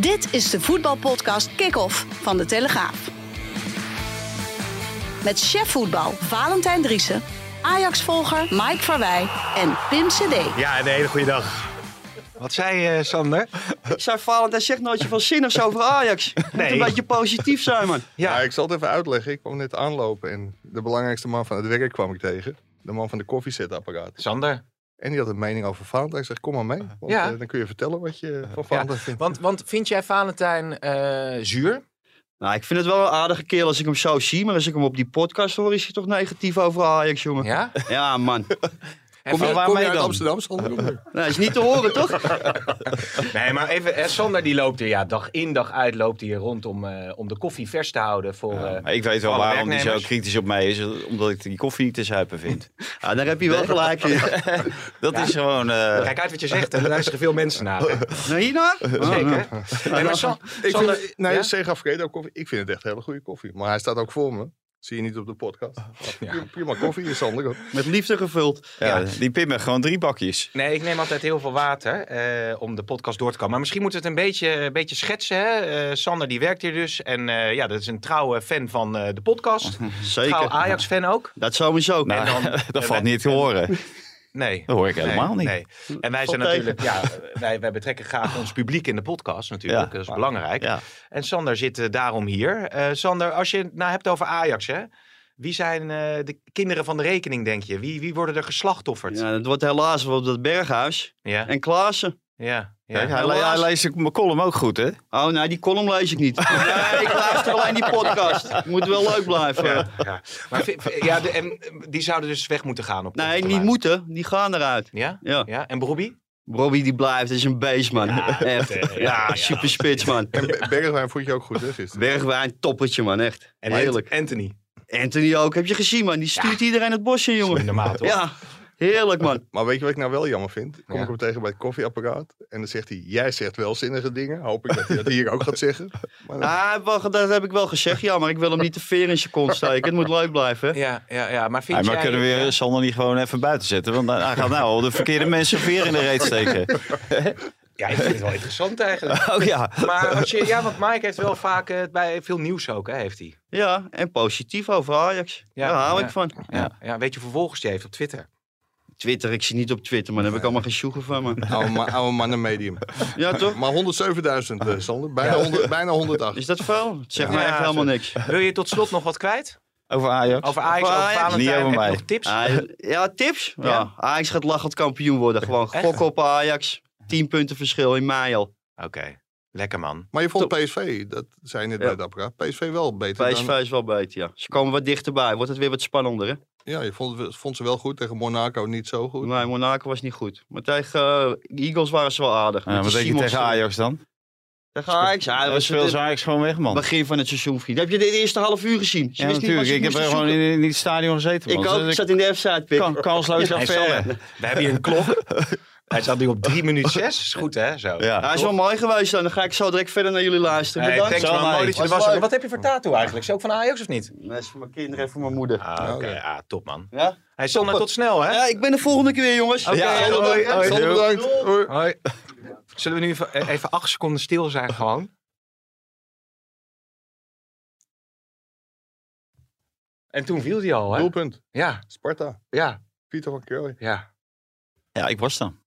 Dit is de voetbalpodcast Kick-Off van De Telegraaf. Met chef voetbal Valentijn Driessen, Ajax-volger Mike Verwij en Pim CD. Ja, een hele goede dag. Wat zei je, Sander? Ik zei Valentijn, zeg nooit je van zinnigs over Ajax. Nee. moet een beetje positief zijn, man. Ja. ik zal het even uitleggen. Ik kwam net aanlopen en de belangrijkste man van het werk kwam ik tegen. De man van de koffiezetapparaat. Sander. En die had een mening over Valentijn. Ik zeg, kom maar mee. Want Ja. eh, dan kun je vertellen wat je van Valentijn vindt. Want, want vind jij Valentijn eh, zuur? Nou, ik vind het wel een aardige kerel als ik hem zo zie. Maar als ik hem op die podcast hoor, is hij toch negatief over Ajax, jongen. Ja? Ja, man. Kom je, kom je uit dan? Amsterdam, Sander? Nee, is niet te horen, toch? Nee, maar even, eh, Sander die loopt er ja, dag in dag uit loopt hij rond om, eh, om de koffie vers te houden voor... eh, Maar ik weet wel waarom hij zo kritisch op mij is. Omdat ik die koffie niet te zuipen vind. Ja, daar heb je wel gelijk in. Dat is gewoon... eh, Kijk uit wat je zegt, en er luisteren veel mensen naar. Nou, hierna? Zeker. Nee, maar San- Ik Sander, vind, nee, ja? Fredo koffie. Ik vind het echt hele goede koffie. Maar hij staat ook voor me. Zie je niet op de podcast. Prima, prima koffie is Sander ook. Met liefde gevuld. ja, Die Pim heeft gewoon drie bakjes. Nee, ik neem altijd heel veel water eh, om de podcast door te komen. Maar misschien moeten we het een beetje, een beetje schetsen. Hè? Eh, Sander die werkt hier dus. En eh, ja, dat is een trouwe fan van eh, de podcast. Trouw Zeker. Ajax-fan ook. Dat sowieso. Nou, En dan- dat valt niet te horen. Nee. Dat hoor ik helemaal niet. Nee. En wij zijn natuurlijk, ja, wij, wij betrekken graag ons publiek in de podcast natuurlijk. Ja. dat is belangrijk. Ja. En Sander zit eh, daarom hier. Eh, Sander, als je het nou hebt over Ajax, hè? Wie zijn eh, de kinderen van de rekening, denk je? Wie, wie worden er geslachtofferd? Ja, het wordt helaas wel op dat berghuis. Ja, En Klaassen. ja. Ja. Kijk, hij, le- hij leest mijn column ook goed, hè? Oh, nee, die column lees ik niet. Nee, ik luister alleen die podcast. Moet wel leuk blijven. Ja, ja. Maar ja, de, en die zouden dus weg moeten gaan op Nee, niet moeten. Die gaan eruit. Ja? Ja. ja? En Brobbey? Robbie die blijft, is een beest, man. echt. eh, ja, Ja, ja. super spits, man. En Be- Bergwijn vond je ook goed, hè, gisteren? Bergwijn, toppertje, man, echt. En Heerlijk. Anthony. Anthony ook, heb je gezien, man? Die stuurt iedereen het bos in, jongen. Normaal toch? Ja, heerlijk, man. Maar weet je wat ik nou wel jammer vind? Kom Ja. ik hem tegen bij het koffieapparaat. En dan zegt hij, jij zegt wel zinnige dingen. Hoop ik dat hij dat hier ook gaat zeggen. Maar Ah, dat heb ik wel gezegd, ja, maar ik wil hem niet te veer in zijn kont steken. Het moet leuk blijven. Ja, ja, ja. Maar vind Ja, maar jij... kunnen we weer Sander niet gewoon even buiten zetten? Want hij gaat nou al de verkeerde mensen veer in de reet steken. Ja, ik vind het wel interessant eigenlijk. Oh ja. Maar als je... Ja, want Mike heeft wel vaak eh, bij veel nieuws ook, hè, heeft hij. Ja, en positief over Ajax. Ja, Daar hou ja. ik van. Ja. ja. Weet je hoeveel volgers die heeft op Twitter? Twitter, ik zie niet op Twitter, maar daar heb ik allemaal geen sjoegen van, man. oude, ma oude mannen medium. Ja, toch? Maar 107.000, eh, Sander. Bijna, 100, bijna 108. Is dat veel? Het zegt Ja, mij echt helemaal niks. Wil je tot slot nog wat kwijt? Over Ajax. Over Ajax, Over Ajax? Niet over mij. nog tips? Ja, tips? Ja. Ja? Ajax gaat lachend kampioen worden. Gewoon Echt? gokken op Ajax. 10 punten verschil in mei al. Oké, lekker man. Maar je vond PSV, dat zei je net Ja. bij het apparaat, PSV wel beter PSV dan... is wel beter, ja. Ze komen wat dichterbij. Wordt het weer wat spannender, hè? Ja, je vond, ze wel goed. Tegen Monaco niet zo goed. Nee, Monaco was niet goed. Maar tegen eh, Eagles waren ze wel aardig. Ja, Met wat denk je tegen. Ajax dan? Tegen Ajax? Ja, dat was ze Ajax gewoon weg, man. begin van het seizoen, vriend. Heb je de eerste half uur gezien? Ze Ja, wist niet wat natuurlijk. Ik heb er gewoon in, in het stadion gezeten, man. Ik ook. Ik zat in de F-side. Kan, kansloos affaire. Sander, we hebben hier een klok. Hij staat nu op 3 minuten 6. Is goed, hè? Zo. Ja. Hij is wel mooi geweest dan. Dan ga ik zo direct verder naar jullie luisteren. Hey, Bedankt. thanks man, Zo, mooi dat je er Was. Wat heb je voor tattoo eigenlijk? Is ook van Ajax of niet? Dat is voor mijn kinderen en voor mijn moeder. Ah, oké. Ah, top man. Ja? Hij Sander, tot snel hè? Ja, ik ben de volgende keer weer, jongens. Oké, Ja, hoi, bedankt. hoi. Bedankt. Hoi. Hoi. Zullen we nu even, eh, even acht seconden stil zijn gewoon? En toen viel hij al, hè? Doelpunt. Ja, Sparta. ja, Pieter van Krooi. ja. Ja, ik was dan.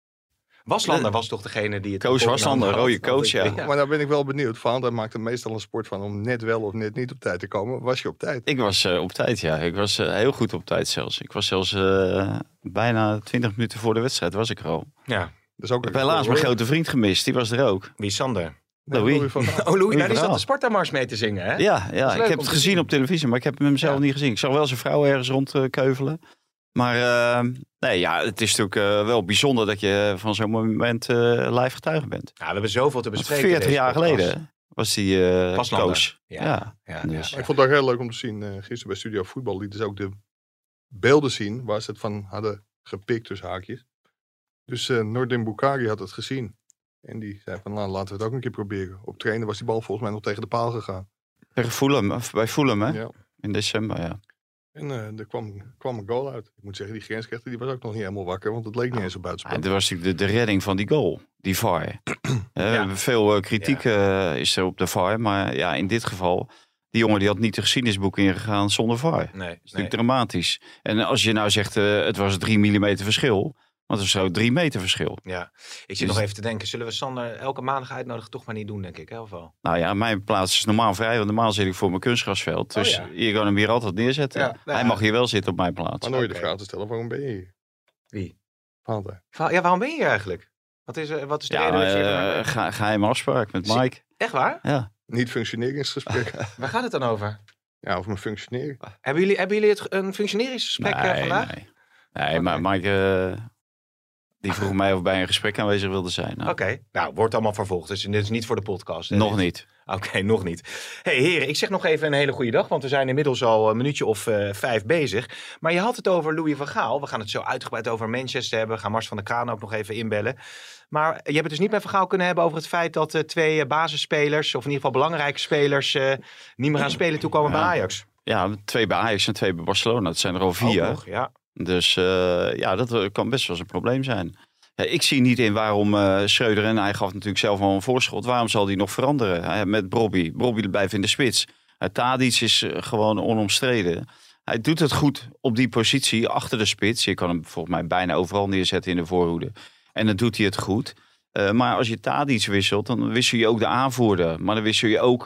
Waslander was toch degene die het... Coach Waslander, rode coach, ja. Maar nou ben ik wel benieuwd. Valentijn maakt er meestal een sport van om net wel of net niet op tijd te komen. Was je op tijd? Ik was eh, op tijd, ja. Ik was eh, heel goed op tijd zelfs. Ik was zelfs eh, bijna 20 minuten voor de wedstrijd was ik er al. Ja, Dat is ook Ik heb helaas mijn grote vriend gemist. Die was er ook. wie is Sander? Nee, Louis. Van. Oh, Louis, nou, die zat verhaal. de Sparta-mars mee te zingen, hè? Ja, ja ik heb het gezien zien. op televisie, maar ik heb hem zelf Ja. niet gezien. Ik zag wel zijn vrouw ergens rondkeuvelen. Maar eh, nee, ja, het is natuurlijk eh, wel bijzonder dat je van zo'n moment eh, live getuige bent. Ja, we hebben zoveel te bespreken. 40 deze jaar podcast. geleden was die eh Waslander. coach. Ja. Ja. Ja, Dus. ja, Ik vond het ook heel leuk om te zien. eh, gisteren bij Studio Voetbal lieten ze ook de beelden zien waar ze het van hadden gepikt tussen haakjes. Dus eh Nordin Bukari had het gezien. En die zei van, nou, laten we het ook een keer proberen. Op trainen was die bal volgens mij nog tegen de paal gegaan. Tegen Fulham, of bij Fulham hè? Ja. In december, ja. En eh, er kwam, kwam een goal uit. Ik moet zeggen, die grensrechter die was ook nog niet helemaal wakker, want het leek niet eens op En buitenspel. dat was natuurlijk de, de redding van die goal. die VAR. Eh, Ja. Veel eh, kritiek is er op de VAR. Maar ja, in dit geval, die jongen die had niet de geschiedenisboek ingegaan zonder VAR. Dat is Nee, nee. natuurlijk dramatisch. En als je nou zegt, het was 3 mm verschil. Want het is zo 3 meter verschil. Ja, ik zit Dus- nog even te denken, zullen we Sander elke maandag uitnodigen? Toch maar niet doen, denk ik, hè, of wel? Nou ja, mijn plaats is normaal vrij. Want normaal zit ik voor mijn kunstgrasveld. Oh Dus ja. je kan hem hier altijd neerzetten. Ja, Hij ja. mag hier wel zitten op mijn plaats. Maar nooit de Oké. vraag te stellen, waarom ben je hier? Wie? Valentijn. Va- Ja, waarom ben je hier eigenlijk? Wat is, eh, wat is de Ja, reden dat je hier eh, vandaag bent? ge- geheime afspraak met Zie- Mike. Echt waar? Ja. Niet functioneringsgesprek. Waar gaat het dan over? ja, over mijn functioneren. Hebben jullie, hebben jullie het, een functioneringsgesprek eh, vandaag? Nee, nee maar Mike, eh, die vroeg mij of bij een gesprek aanwezig wilde zijn. Nou, Oké, nou, wordt allemaal vervolgd. Dus dit is niet voor de podcast. hè? Nog niet. Oké, nog niet. hey, heren, ik zeg nog even een hele goede dag, want we zijn inmiddels al een minuutje of eh, vijf bezig. Maar je had het over Louis van Gaal. We gaan het zo uitgebreid over Manchester hebben. We gaan Mars van der Kraan ook nog even inbellen. Maar je hebt het dus niet met Van Gaal kunnen hebben over het feit dat eh, twee eh, basisspelers, of in ieder geval belangrijke spelers, niet meer aan spelen toekomen bij Ja. Ajax. Ja, twee bij Ajax en twee bij Barcelona. Dat zijn er al vier. nog, ja. Dus eh, ja, dat eh, kan best wel eens een probleem zijn. Ja, ik zie niet in waarom eh Schreuder, en hij gaf natuurlijk zelf al een voorschot, waarom zal die nog veranderen Hij- met Brobby? Brobby blijft in de spits. Uh, is gewoon onomstreden. Hij doet het goed op die positie achter de spits. Je kan hem volgens mij bijna overal neerzetten in de voorhoede. En dan doet hij het goed. Maar als je Tadic wisselt, dan wissel je ook de aanvoerder. Maar dan wissel je ook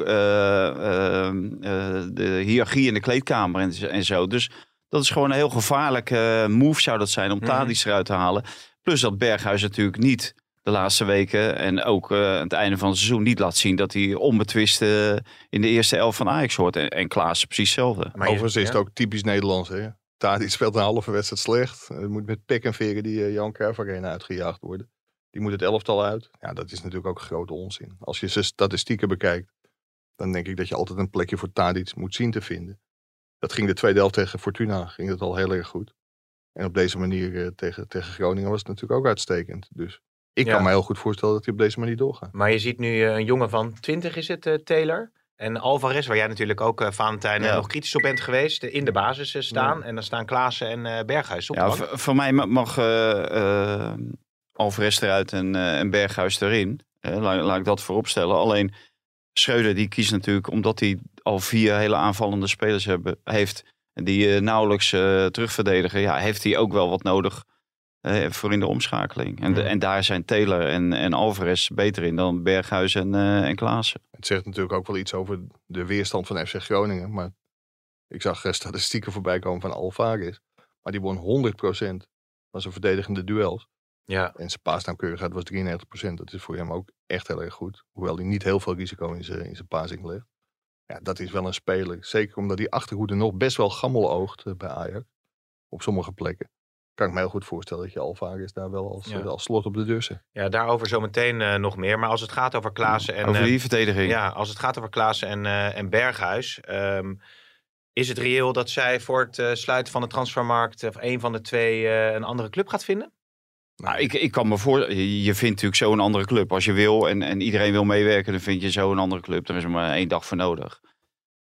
de hiërarchie in de kleedkamer en, en zo. Dus dat is gewoon een heel gevaarlijke move zou dat zijn om Mhm. Tadic eruit te halen. Plus dat Berghuis natuurlijk niet de laatste weken en ook eh, aan het einde van het seizoen niet laat zien dat hij onbetwist eh, in de eerste elf van Ajax hoort. En, en Klaas precies hetzelfde. Maar Overigens is het ja. ook typisch Nederlands. Hè? Tadic speelt een halve wedstrijd slecht. Het moet met pek en veren die eh, Jan Arena uitgejaagd worden. Die moet het elftal uit. Ja, dat is natuurlijk ook grote onzin. Als je zijn statistieken bekijkt, dan denk ik dat je altijd een plekje voor Tadic moet zien te vinden. Dat ging de tweede helft tegen Fortuna, ging het al heel erg goed. En op deze manier eh, tegen, tegen Groningen was het natuurlijk ook uitstekend. Dus ik Ja. kan me heel goed voorstellen dat hij op deze manier doorgaat. Maar je ziet nu eh, een jongen van 20 is het, eh, Taylor. En Alvarez, waar jij natuurlijk ook, eh Valentijn, Ja. nog kritisch op bent geweest, in de basis staan. En dan staan Klaassen en eh, Berghuis op. Ja, voor mij ma- mag Alvarez eruit en, eh, en Berghuis erin. Laat, laat ik dat voorop stellen. Alleen Schreuder die kiest natuurlijk omdat hij al vier hele aanvallende spelers hebben, heeft. En die eh, nauwelijks eh, terugverdedigen. Ja, heeft hij ook wel wat nodig eh, voor in de omschakeling. En, de- en daar zijn Taylor en, en Alvarez beter in dan Berghuis en, eh en Klaassen. Het zegt natuurlijk ook wel iets over de weerstand van FC Groningen. Maar ik zag statistieken voorbij komen van Alvarez. Maar die won 100% van zijn verdedigende duels. ja. En zijn paasnaamkeurigheid was 93%. Dat is voor hem ook echt heel erg goed. Hoewel hij niet heel veel risico in zijn, in zijn passing legt. Ja, dat is wel een speler. Zeker omdat die achterhoede nog best wel gammel oogt eh, bij Ajax. Op sommige plekken. Kan ik me heel goed voorstellen dat je Alvarez daar wel als, Ja. eh, als slot op de deur zet. ja, daarover zometeen eh, nog meer. Maar als het gaat over Klaassen en... Over die verdediging. Ja, als het gaat over Klaassen en, eh, en Berghuis. ehm, is het reëel dat zij voor het eh, sluiten van de transfermarkt... of een van de twee eh, een andere club gaat vinden? Nou, ik, ik kan me voor. Je vindt natuurlijk zo een andere club. Als je wil en, en iedereen wil meewerken, dan vind je zo een andere club. Daar is er maar één dag voor nodig.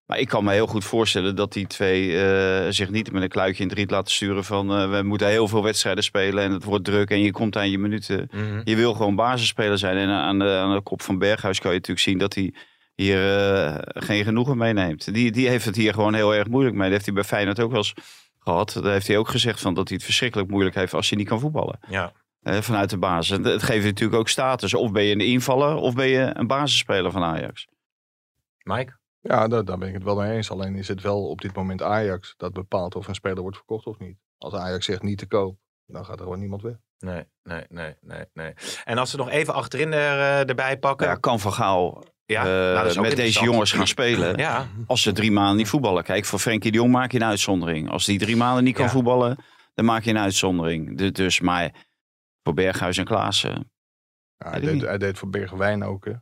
Maar ik kan me heel goed voorstellen dat die twee eh, zich niet met een kluitje in het riet laten sturen van eh, we moeten heel veel wedstrijden spelen en het wordt druk en je komt aan je minuten. Je wil gewoon basisspeler zijn. En aan de, aan de kop van Berghuis kan je natuurlijk zien dat hij hier eh, geen genoegen meeneemt. Die, die heeft het hier gewoon heel erg moeilijk mee. Dat heeft hij bij Feyenoord ook wel eens gehad. Daar heeft hij ook gezegd van dat hij het verschrikkelijk moeilijk heeft als hij niet kan voetballen. Ja. Eh, vanuit de basis. En het geeft je natuurlijk ook status. Of ben je een invaller of ben je een basisspeler van Ajax. Mike? Ja, daar, daar ben ik het wel mee eens. Alleen is het wel op dit moment Ajax dat bepaalt of een speler wordt verkocht of niet. Als Ajax zegt niet te koop, dan gaat er gewoon niemand weg. Nee, nee, nee, nee, nee. En als we nog even achterin er, eh, erbij pakken. Ja, kan Van Gaal Ja, eh, nou, dat is ook met deze jongens gaan spelen. Ja, Als ze drie maanden niet voetballen. Kijk, voor Frenkie de Jong maak je een uitzondering. Als die drie maanden niet kan Ja. voetballen, dan maak je een uitzondering. Du- Dus, maar voor Berghuis en Klaassen. Ja, hij, deed, niet. hij deed voor Bergwijn ook. Hè.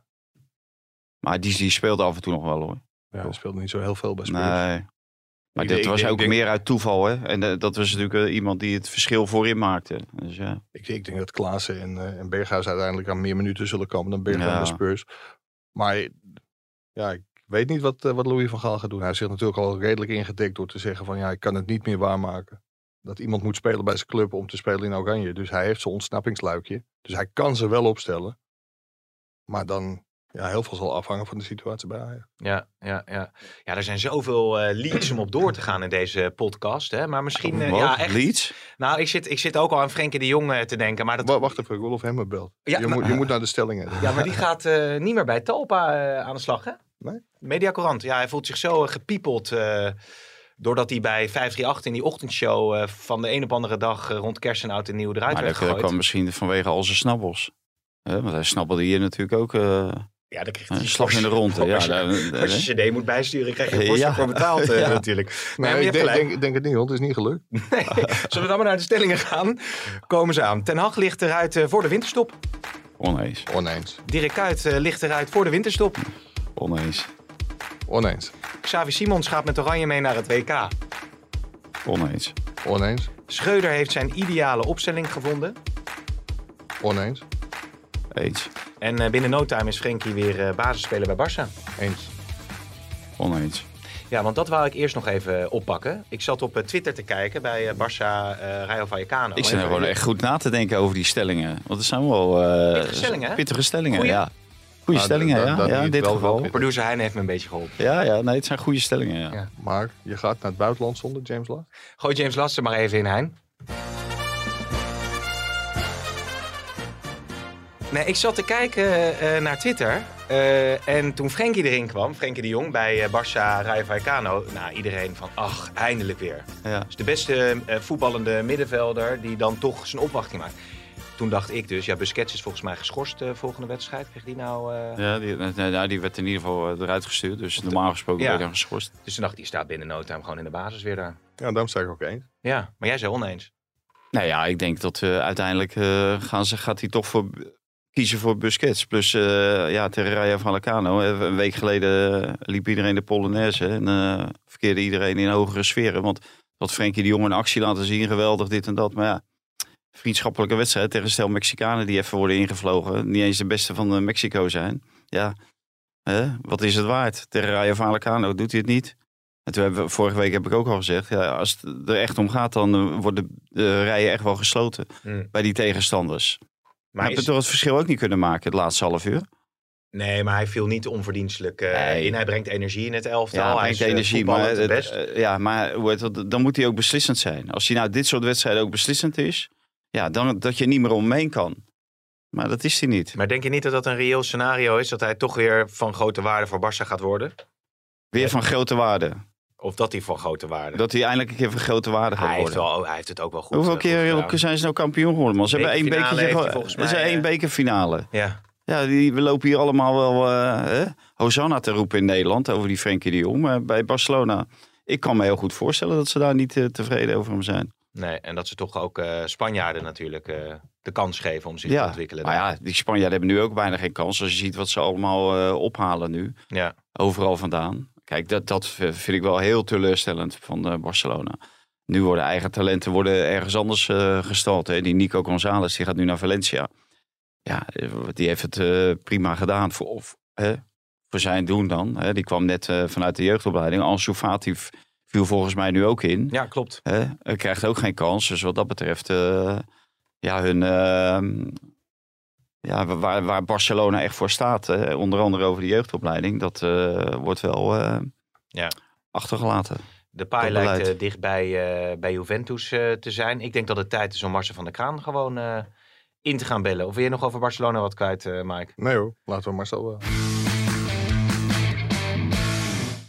Maar die, die speelde af en toe nog wel hoor. Ja, hij speelde niet zo heel veel bij Spurs. Nee. Maar Ik denk- was ook denk- meer uit toeval, hè? En eh, dat was natuurlijk eh, iemand die het verschil voorin maakte. Dus ja. Ik, ik denk dat Klaassen en, eh, en Berghuis uiteindelijk aan meer minuten zullen komen dan Ja. bij Spurs. Maar ja, ik weet niet wat, eh, wat Louis van Gaal gaat doen. Hij zich natuurlijk al redelijk ingedekt door te zeggen van ja, ik kan het niet meer waarmaken. Dat iemand moet spelen bij zijn club om te spelen in Oranje. Dus hij heeft zijn ontsnappingsluikje. Dus hij kan ze wel opstellen. Maar dan, ja, heel veel zal afhangen van de situatie bij Ajax. Ja, ja, ja. ja, er zijn zoveel eh, leads om op door te gaan in deze podcast. Hè? Maar misschien, eh, ja, echt. Leeds? Nou, ik zit, ik zit ook al aan Frenkie de Jong eh, te denken. Maar dat, Wa- Wacht even, Rolf Hemmer belt. Ja, je, maar- moet, je moet naar de stellingen. Ja, maar die gaat eh, niet meer bij Talpa eh, aan de slag, hè? Nee? Mediacorant. Ja, hij voelt zich zo gepiepeld. eh, doordat hij bij 538 in die ochtendshow eh, van de een op andere dag rond kerst en oud en nieuw eruit Maar werd dat, kwam misschien vanwege al zijn snabbels. Hè, want hij snabbelde hier natuurlijk ook eh, Ja, dan krijgt een hij slag in de ronde. Ja, Als je, daar- als je cd moet bijsturen, krijg je Ja. kosten voor betaald eh, Ja. natuurlijk. Maar je ik denk, gelijk. denk, denk het niet, want het is niet gelukt. Nee. Zullen we dan maar naar de stellingen gaan? Komen ze aan. Ten Hag ligt eruit eh, voor de winterstop. Oneens. Oneens. Dirk Kuyt eh, ligt eruit voor de winterstop. Oneens. Oneens. Xavi Simons gaat met Oranje mee naar het WK. Oneens. Oneens. Schreuder heeft zijn ideale opstelling gevonden. Oneens. Eens. En eh, binnen no time is Frenkie weer eh, basisspeler bij Barça. Eens. Oneens. Ja, want dat wou ik eerst nog even oppakken. Ik zat op eh, Twitter te kijken bij eh, Barça eh Rayo Vallecano. Ik zit er gewoon echt goed na te denken over die stellingen. Want het zijn wel eh, Pittige stellingen, hè? pittige stellingen, Goeie. ja. Goede Nou, stellingen, ja. ja in dit wel geval. wel Producer Heijn heeft me een beetje geholpen. Ja, ja, nee, het zijn goede stellingen, ja. Ja. Maar je gaat naar het buitenland zonder James Last? Gooi James Lassen maar even in, Hein. Nee, ik zat te kijken eh, naar Twitter. eh, en toen Frenkie erin kwam, Frenkie de Jong bij eh, Barça Rayo Vallecano. Nou, iedereen van, ach, eindelijk weer. ja. Dus de beste eh, voetballende middenvelder die dan toch zijn opwachting maakt. Toen dacht ik dus, ja, Busquets is volgens mij geschorst de volgende wedstrijd. Kreeg die nou... eh, Ja, die, nee, nee, die werd in ieder geval eruit gestuurd. Dus normaal gesproken Ja. werd hij dan geschorst. Dus toen dacht ik, die staat binnen no time gewoon in de basis weer daar. Ja, daarom zeg ik ook eens. Ja, maar jij zei oneens. Nou ja, ik denk dat eh, uiteindelijk eh, gaan ze, gaat hij toch voor, kiezen voor Busquets. Plus eh, ja, tegen Rayo Vallecano. eh, Een week geleden eh, liep iedereen de Polonaise. En verkeerde iedereen in hogere sferen. Want wat Frenkie de Jong in actie laten zien, geweldig dit en dat. Maar ja, vriendschappelijke wedstrijd tegen stel Mexicanen die even worden ingevlogen. Niet eens de beste van Mexico zijn. Ja, hè, wat is het waard? Tegen Rayo Vallecano doet hij het niet. En toen hebben we, vorige week heb ik ook al gezegd, ja, als het er echt om gaat, dan worden de rijen echt wel gesloten Hmm. bij die tegenstanders. Maar heb je is- toch het verschil ook niet kunnen maken het laatste half uur? Nee, maar hij viel niet onverdienstelijk eh, Nee. in. Hij brengt energie in het elftal. Ja, hij brengt is, eh, energie, maar, het- best. eh, ja, maar dan moet hij ook beslissend zijn. Als hij nou dit soort wedstrijden ook beslissend is, ja, dan dat je niet meer omheen kan. Maar dat is hij niet. Maar denk je niet dat dat een reëel scenario is? Dat hij toch weer van grote waarde voor Barça gaat worden? Weer van grote waarde. Of dat hij van grote waarde? Dat hij eindelijk een keer van grote waarde gaat hij, heeft wel, hij heeft het ook wel goed Hoeveel eh, keer gedaan. zijn ze nou kampioen geworden? Man? Ze hebben één bekertje. volgens Ze mij, één eh, bekerfinale. Ja. Ja, die, we lopen hier allemaal wel eh, hè, Hosanna te roepen in Nederland over die Frenkie de Jong. Maar bij Barcelona, ik kan me heel goed voorstellen dat ze daar niet eh, tevreden over hem zijn. Nee, en dat ze toch ook eh, Spanjaarden natuurlijk eh, de kans geven om zich te ontwikkelen. maar ja, die Spanjaarden hebben nu ook bijna geen kans. Als je ziet wat ze allemaal eh, ophalen nu, Ja. overal vandaan. Kijk, dat, dat vind ik wel heel teleurstellend van eh, Barcelona. Nu worden eigen talenten worden ergens anders gestald. Hè. Die Nico González, die gaat nu naar Valencia. Ja, eh, die heeft het prima gedaan voor, of, hè, voor zijn doen dan. Hè. Die kwam net vanuit de jeugdopleiding. Ansu Fati viel volgens mij nu ook in. ja, klopt. Hè? Hij krijgt ook geen kans. Dus wat dat betreft, ja, hun, ehm, ja, waar, waar Barcelona echt voor staat, hè, onder andere over de jeugdopleiding, dat eh, wordt wel eh, Ja. achtergelaten. De paai lijkt eh, dicht bij, bij Juventus eh, te zijn. Ik denk dat het tijd is om Marcel van der Kraan gewoon eh, in te gaan bellen. Of wil je nog over Barcelona wat kwijt, eh Mike? Nee hoor, laten we Marcel wel.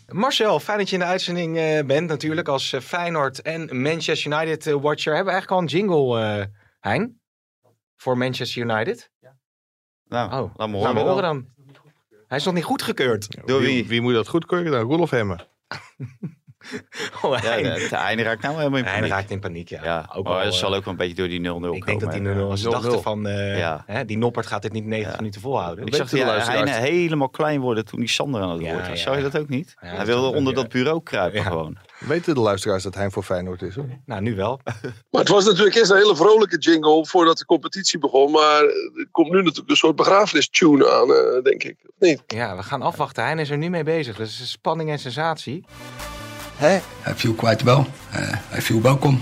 Marcel, fijn dat je in de uitzending eh, bent natuurlijk als Feyenoord en Manchester United watcher. Hebben we eigenlijk al een jingle, eh Hein? Voor Manchester United? Nou, Oh, laat me Laat horen. me dan. horen dan. Hij is nog niet goedgekeurd. Door wie? wie? Wie moet dat goedkeuren dan? Rolf Hemmen. Oh, Ja, de, de einde raakt nou helemaal in Hij paniek. raakt in paniek, ja. Ja, ook maar wel, dat zal eh, ook wel een beetje door die 0-0 komen. Ik denk dat die hè. 0-0 ze 0-0. dachten van, eh, Ja. hè, die Noppert gaat dit niet 90 Ja. minuten volhouden. Ik Weet zag de die luisteraars- Heine helemaal klein worden toen die Sander aan het Ja, woord was. Zou je dat ook niet? Ja, Hij wilde ik onder dat bureau kruipen Ja. gewoon. Weten de luisteraars dat hij voor Feyenoord is? Hoor? Nou, nu wel. Maar het was natuurlijk eerst een hele vrolijke jingle voordat de competitie begon. Maar er komt nu natuurlijk een soort begrafenis-tune aan, eh, denk ik. Of niet? Ja, we gaan afwachten. Hij is er nu mee bezig. Dus spanning en sensatie. Hè? I feel quite well. Uh, I feel welcome.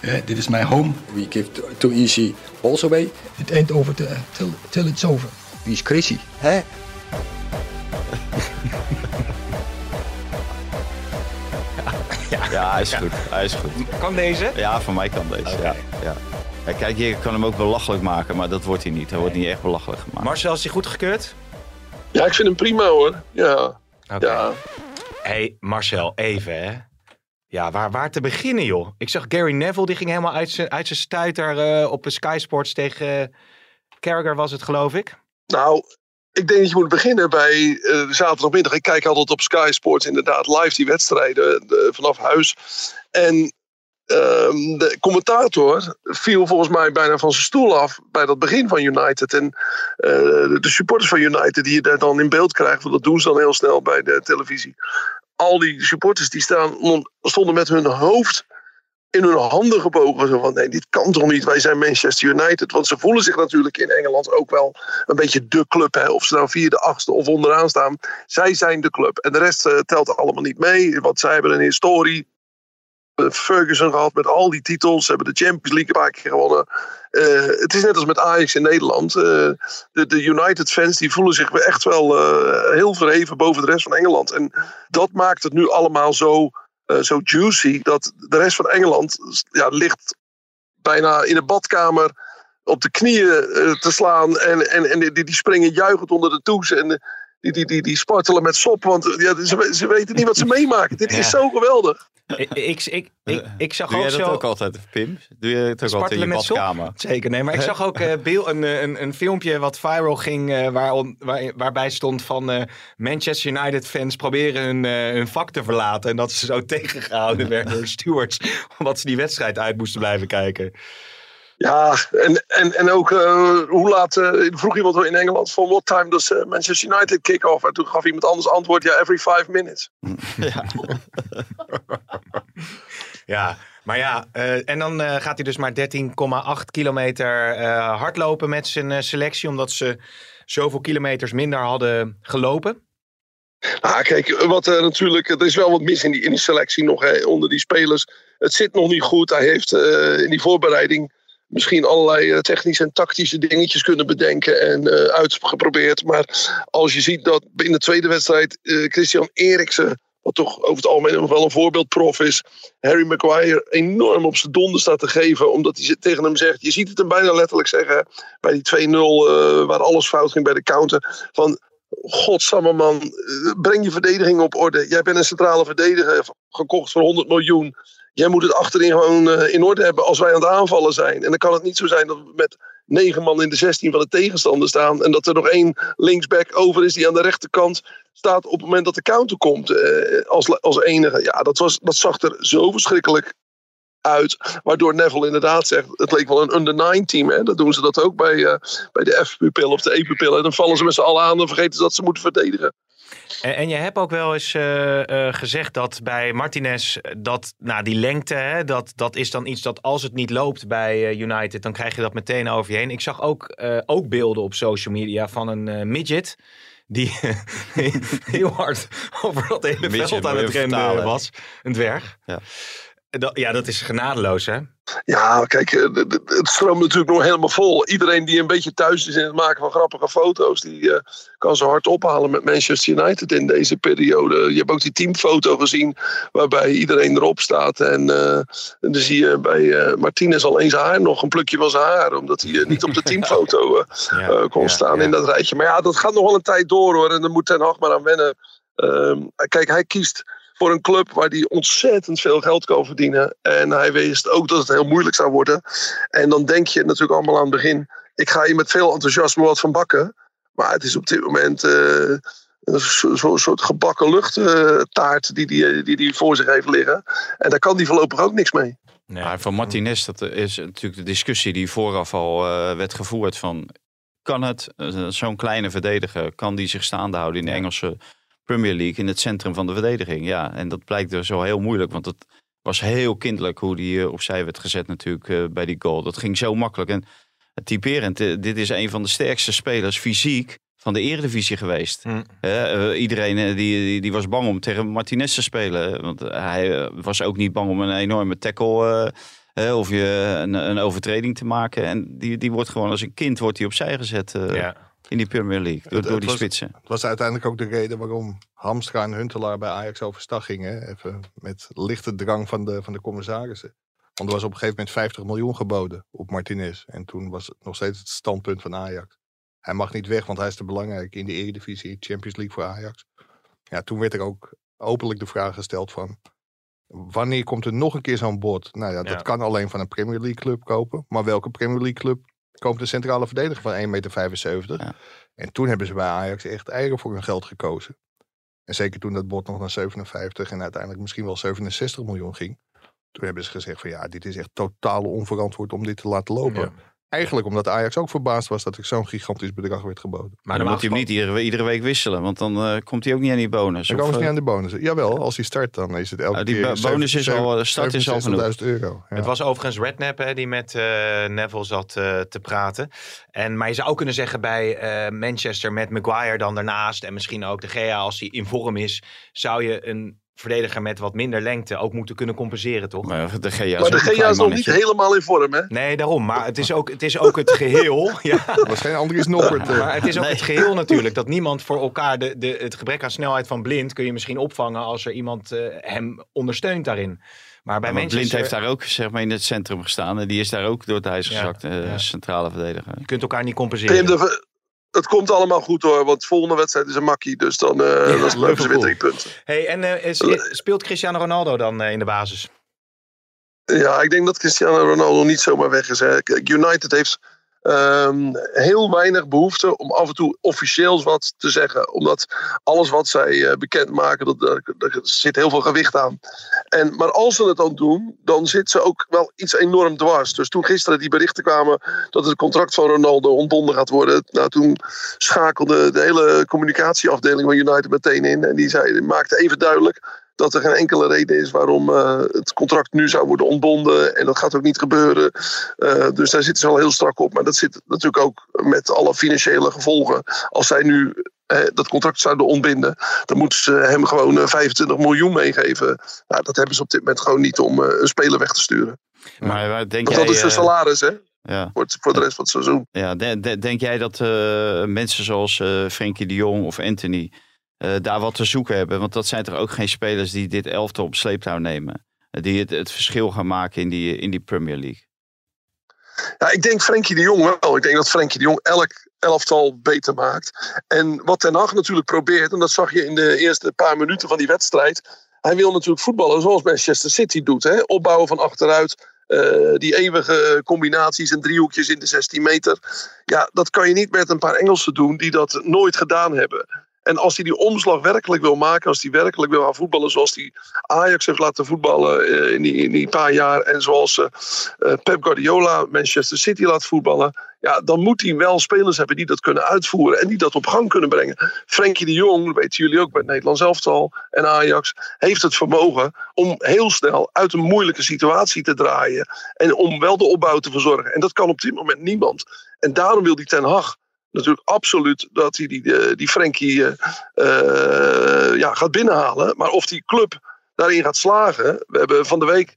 Uh, dit is mijn home. We give too easy balls away. It ain't over till, till, till it's over. wie is Chrissy? Hè? Ja, hij is goed. Hij is goed. Kan deze? Ja, voor mij kan deze. Ja, ja. Ja, kijk, je kan hem ook belachelijk maken, maar dat wordt hij niet. Hij wordt niet echt belachelijk gemaakt. Marcel, is hij goedgekeurd? Ja, ik vind hem prima hoor. Ja, Oké. ja. Hey, Marcel, even hè. Ja, waar, waar te beginnen joh? Ik zag Gary Neville, die ging helemaal uit zijn uit zijn stuiter eh, op Sky Sports tegen uh, Carragher was het geloof ik. Nou, ik denk dat je moet beginnen bij eh, zaterdagmiddag. Ik kijk altijd op Sky Sports inderdaad live die wedstrijden de- vanaf huis. En ehm, de commentator viel volgens mij bijna van zijn stoel af bij dat begin van United. En eh, de supporters van United die je daar dan in beeld krijgt, want dat doen ze dan heel snel bij de televisie. Al die supporters die staan, stonden met hun hoofd in hun handen gebogen. Zo van, nee, dit kan toch niet? Wij zijn Manchester United. Want ze voelen zich natuurlijk in Engeland ook wel een beetje de club. Hè? Of ze nou vierde, achtste of onderaan staan. Zij zijn de club. En de rest eh, telt allemaal niet mee. Want zij hebben een historie. Eh, Ferguson gehad met al die titels. Ze hebben de Champions League een paar keer gewonnen. Eh, het is net als met Ajax in Nederland. Eh, de, de United fans die voelen zich echt wel heel verheven boven de rest van Engeland. En dat maakt het nu allemaal zo, zo juicy. Dat de rest van Engeland ja, ligt bijna in de badkamer op de knieën te slaan. En, en, en die, die springen juichend onder de toes. En die, die, die, die spartelen met sop. Want eh, ja, ze, ze weten niet wat ze meemaken. Dit is zo geweldig. ik, ik, ik, ik, ik zag Doe ook jij dat zo... ook altijd, Pim? Doe je het ook altijd in je met sop? badkamer? Zeker, nee. Maar ik zag ook eh, beeld, een, eh, een, een filmpje wat viral ging, eh, waar, on- waar, waarbij stond van eh, Manchester United fans proberen hun, eh, hun vak te verlaten. En dat ze zo tegengehouden werden door stewards, omdat ze die wedstrijd uit moesten blijven kijken. Ja, en, en, en ook eh, hoe laat eh, vroeg iemand in Engeland van what time does eh, Manchester United kick off? En toen gaf iemand anders antwoord, ja, every five minutes. Ja. Ja, maar ja, eh, en dan eh, gaat hij dus maar 13,8 kilometer eh, hardlopen met zijn eh, selectie, omdat ze zoveel kilometers minder hadden gelopen. Nou, kijk, wat er natuurlijk, er is wel wat mis in die, in die selectie nog hè, onder die spelers. Het zit nog niet goed. Hij heeft eh, in die voorbereiding misschien allerlei eh, technische en tactische dingetjes kunnen bedenken en eh, uitgeprobeerd. Maar als je ziet dat in de tweede wedstrijd eh, Christian Eriksen, wat toch over het algemeen wel een voorbeeldprof is, Harry Maguire enorm op zijn donder staat te geven, omdat hij tegen hem zegt, je ziet het hem bijna letterlijk zeggen, bij die 2-0 eh, waar alles fout ging bij de counter, van Godsamme man, breng je verdediging op orde. Jij bent een centrale verdediger gekocht voor 100 miljoen. Jij moet het achterin gewoon eh, in orde hebben als wij aan het aanvallen zijn. En dan kan het niet zo zijn dat we met negen man in de 16 van de tegenstander staan. En dat er nog één linksback over is die aan de rechterkant staat op het moment dat de counter komt. eh, als, als enige. Ja, dat, was, dat zag er zo verschrikkelijk uit. Waardoor Neville inderdaad zegt, het leek wel een under 9 team. Hè? Dat doen ze dat ook bij, eh, bij de F-pupil of de E-pupil. En dan vallen ze met z'n allen aan en vergeten ze dat ze moeten verdedigen. En, en je hebt ook wel eens eh, eh, gezegd dat bij Martinez, eh, dat nou, die lengte, hè, dat, dat is dan iets dat als het niet loopt bij United, dan krijg je dat meteen over je heen. Ik zag ook, ook beelden op social media van een midget. Die heel hard over dat hele Midget, veld aan het rennen was. Een dwerg. Ja. Dat, ja, dat is genadeloos, hè? Ja, kijk, eh, het stroomt natuurlijk nog helemaal vol. Iedereen die een beetje thuis is in het maken van grappige foto's, die eh, kan ze hard ophalen met Manchester United in deze periode. Je hebt ook die teamfoto gezien waarbij iedereen erop staat. En, en dan zie je bij eh, Martinez al eens haar nog een plukje van zijn haar, omdat hij niet op de teamfoto Ja, kon ja, staan ja. in dat rijtje. Maar ja, dat gaat nog wel een tijd door hoor. En daar moet Ten Hag maar aan wennen. Ehm, kijk, hij kiest voor een club waar hij ontzettend veel geld kan verdienen. En hij wist ook dat het heel moeilijk zou worden. En dan denk je natuurlijk allemaal aan het begin. Ik ga hier met veel enthousiasme wat van bakken. Maar het is op dit moment eh, een so- so- soort gebakken luchttaart die hij die, die voor zich heeft liggen. En daar kan hij voorlopig ook niks mee. Nee. Maar van Martinez, dat is natuurlijk de discussie die vooraf al eh, werd gevoerd van... Kan het, eh, zo'n kleine verdediger, kan die zich staande houden in de Engelse Premier League in het centrum van de verdediging? Ja, en dat blijkt dus zo heel moeilijk, want het was heel kinderlijk hoe die eh, opzij werd gezet natuurlijk eh, bij die goal. Dat ging zo makkelijk en typerend, eh, dit is een van de sterkste spelers fysiek van de eredivisie geweest. Eh, iedereen die, die, die was bang om tegen Martinez te spelen. Want hij was ook niet bang om een enorme tackle of je een, een overtreding te maken. En die, die wordt gewoon als een kind wordt die opzij gezet. Ja. In die Premier League. Door, die was- spitsen. Het was uiteindelijk ook de reden waarom Hamstra en Huntelaar bij Ajax overstag gingen. Even met lichte drang van de, van de commissarissen. Want er was op een gegeven moment 50 miljoen geboden op Martinez. En toen was het nog steeds het standpunt van Ajax. Hij mag niet weg, want hij is te belangrijk in de Eredivisie, Champions League voor Ajax. Ja, toen werd er ook openlijk de vraag gesteld van... Wanneer komt er nog een keer zo'n bod? Nou ja, dat Ja. kan alleen van een Premier League club kopen. Maar welke Premier League club koopt een centrale verdediger van 1,75 meter? Ja. En toen hebben ze bij Ajax echt eigen voor hun geld gekozen. En zeker toen dat bod nog naar 57 en uiteindelijk misschien wel 67 miljoen ging. Toen hebben ze gezegd van ja, dit is echt totaal onverantwoord om dit te laten lopen. Ja. Eigenlijk omdat Ajax ook verbaasd was dat er zo'n gigantisch bedrag werd geboden. Maar dan moet hij hem niet iedere, iedere week wisselen, want dan eh, komt hij ook niet aan die bonus. Dan Of, komen ze eh, niet aan de bonussen. Jawel, als hij start dan is het elke die keer... bo- bonus is al, eh, start is al genoeg. 67.000 euro. Ja. Het was overigens Redknapp hè, die met eh, Neville zat eh, te praten. En, maar je zou ook kunnen zeggen bij eh, Manchester met Maguire dan daarnaast. En misschien ook de Gea als hij in vorm is. Zou je een verdediger met wat minder lengte ook moeten kunnen compenseren, toch? Maar de GA maar de GA is nog niet helemaal in vorm, hè? Nee, daarom. Maar het is ook het, is ook het geheel. ja. Geen Andries Noppert. eh. Maar het is ook Nee. het geheel natuurlijk. Dat niemand voor elkaar. De, de, het gebrek aan snelheid van blind kun je misschien opvangen als er iemand eh, hem ondersteunt daarin. Maar bij Maar Manchester. Blind heeft daar ook zeg maar, in het centrum gestaan. En die is daar ook door het ijs Ja, gezakt, eh, ja. centrale verdediger. Je kunt elkaar niet Pim, compenseren. de- het komt allemaal goed hoor, want de volgende wedstrijd is een makkie. Dus dan eh dan hebben ze weer drie punten. Hey, en eh, is- speelt Cristiano Ronaldo dan eh, in de basis? Ja, ik denk dat Cristiano Ronaldo niet zomaar weg is. Hè. United heeft ehm, heel weinig behoefte om af en toe officieels wat te zeggen. Omdat alles wat zij eh, bekendmaken, dat, daar, zit heel veel gewicht aan. En, maar als ze het dan doen, dan zit ze ook wel iets enorm dwars. Dus toen gisteren die berichten kwamen dat het contract van Ronaldo ontbonden gaat worden. Nou, toen schakelde de hele communicatieafdeling van United meteen in. En die, zei, maakte even duidelijk dat er geen enkele reden is waarom eh, het contract nu zou worden ontbonden. En dat gaat ook niet gebeuren. Eh, dus daar zitten ze al heel strak op. Maar dat zit natuurlijk ook met alle financiële gevolgen. Als zij nu eh, dat contract zouden ontbinden, dan moeten ze hem gewoon eh, 25 miljoen meegeven. Nou, dat hebben ze op dit moment gewoon niet om een speler weg te sturen. Maar denk Want jij... dat is eh, salaris, hè? ja, Voor, het- voor de rest van het seizoen. ja, de- de- denk jij dat mensen zoals eh Frenkie de Jong of Anthony... eh, daar wat te zoeken hebben? Want dat zijn toch ook geen spelers die dit elftal op sleeptouw nemen? Eh, die het, het verschil gaan maken in die, in die Premier League? Ja, ik denk Frenkie de Jong wel. Ik denk dat Frenkie de Jong elk elftal beter maakt. En wat Ten Hag natuurlijk probeert, en dat zag je in de eerste paar minuten van die wedstrijd. Hij wil natuurlijk voetballen zoals Manchester City doet. Hè? Opbouwen van achteruit. eh, die eeuwige combinaties en driehoekjes in de 16 meter. Ja, dat kan je niet met een paar Engelsen doen die dat nooit gedaan hebben. En als hij die omslag werkelijk wil maken, als hij werkelijk wil gaan voetballen zoals hij Ajax heeft laten voetballen eh, in, die, in die paar jaar. En zoals eh, eh, Pep Guardiola Manchester City laat voetballen. Ja, dan moet hij wel spelers hebben die dat kunnen uitvoeren en die dat op gang kunnen brengen. Frenkie de Jong, weten jullie ook bij het Nederlands elftal en Ajax, heeft het vermogen om heel snel uit een moeilijke situatie te draaien. En om wel de opbouw te verzorgen. En dat kan op dit moment niemand. En daarom wil die Ten Hag natuurlijk absoluut dat hij die, eh, die Frenkie eh, eh, ja, gaat binnenhalen. Maar of die club daarin gaat slagen. We hebben van de week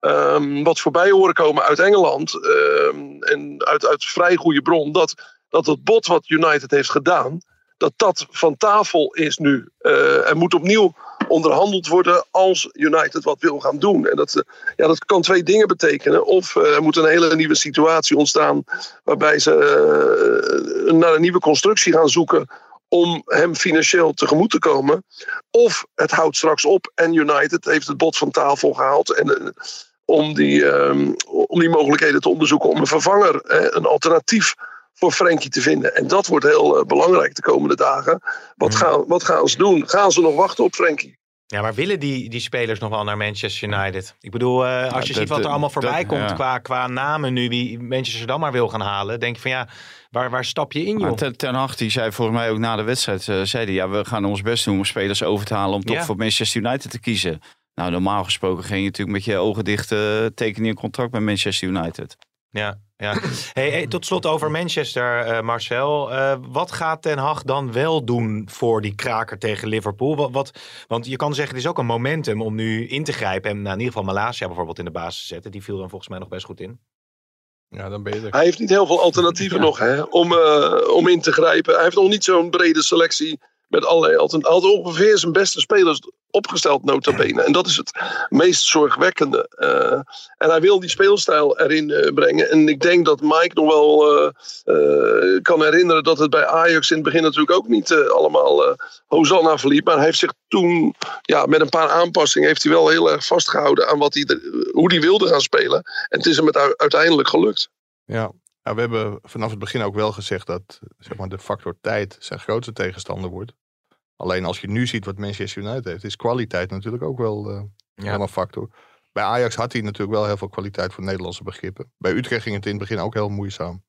ehm, wat voorbij horen komen uit Engeland. ehm, en uit, uit vrij goede bron. Dat, dat het bod wat United heeft gedaan. Dat dat van tafel is nu. Er moet opnieuw onderhandeld worden als United wat wil gaan doen. En dat, eh, ja, dat kan twee dingen betekenen. Of eh, er moet een hele nieuwe situatie ontstaan. Waarbij ze eh, naar een nieuwe constructie gaan zoeken om hem financieel tegemoet te komen. Of het houdt straks op en United heeft het bod van tafel gehaald. En, om, die, ehm, om die mogelijkheden te onderzoeken om een vervanger, een alternatief voor Frenkie te vinden. En dat wordt heel eh, belangrijk de komende dagen. Wat, Hmm. gaan, wat gaan ze doen? Gaan ze nog wachten op Frenkie? Ja, maar willen die, die spelers nog wel naar Manchester United? Ik bedoel, eh, als je dat- ziet wat er dat- allemaal voorbij dat- komt ja. qua, qua namen nu, wie Manchester dan maar wil gaan halen, denk je van ja, waar, waar stap je in, joh? ten, ten Hag die zei volgens mij ook na de wedstrijd, eh, zei hij, ja, we gaan ons best doen om spelers over te halen om toch Ja. voor Manchester United te kiezen. Nou, normaal gesproken ging je natuurlijk met je ogen dicht eh, tekenen een contract met Manchester United. Ja, ja. Hey, hey, tot slot over Manchester, eh, Marcel. Eh, wat gaat Ten Hag dan wel doen voor die kraker tegen Liverpool? Wat, wat, want je kan zeggen, het is ook een momentum om nu in te grijpen. En nou, in ieder geval Malasia bijvoorbeeld in de basis te zetten. Die viel dan volgens mij nog best goed in. Ja, dan ben je er. Hij heeft niet heel veel alternatieven nog hè, om, eh, om in te grijpen. Hij heeft nog niet zo'n brede selectie met allerlei. Hij had ongeveer zijn beste spelers opgesteld, nota bene. En dat is het meest zorgwekkende. Eh, en hij wil die speelstijl erin eh, brengen. En ik denk dat Mike nog wel eh, kan herinneren dat het bij Ajax in het begin natuurlijk ook niet allemaal Hosanna verliep. Maar hij heeft zich toen, ja, met een paar aanpassingen, heeft hij wel heel erg vastgehouden aan wat hij, hoe hij wilde gaan spelen. En het is hem uiteindelijk gelukt. Ja. Ja, we hebben vanaf het begin ook wel gezegd dat zeg maar, de factor tijd zijn grootste tegenstander wordt. Alleen als je nu ziet wat Manchester United heeft, is kwaliteit natuurlijk ook wel, eh, wel een factor. Bij Ajax had hij natuurlijk wel heel veel kwaliteit voor Nederlandse begrippen. Bij Utrecht ging het in het begin ook heel moeizaam.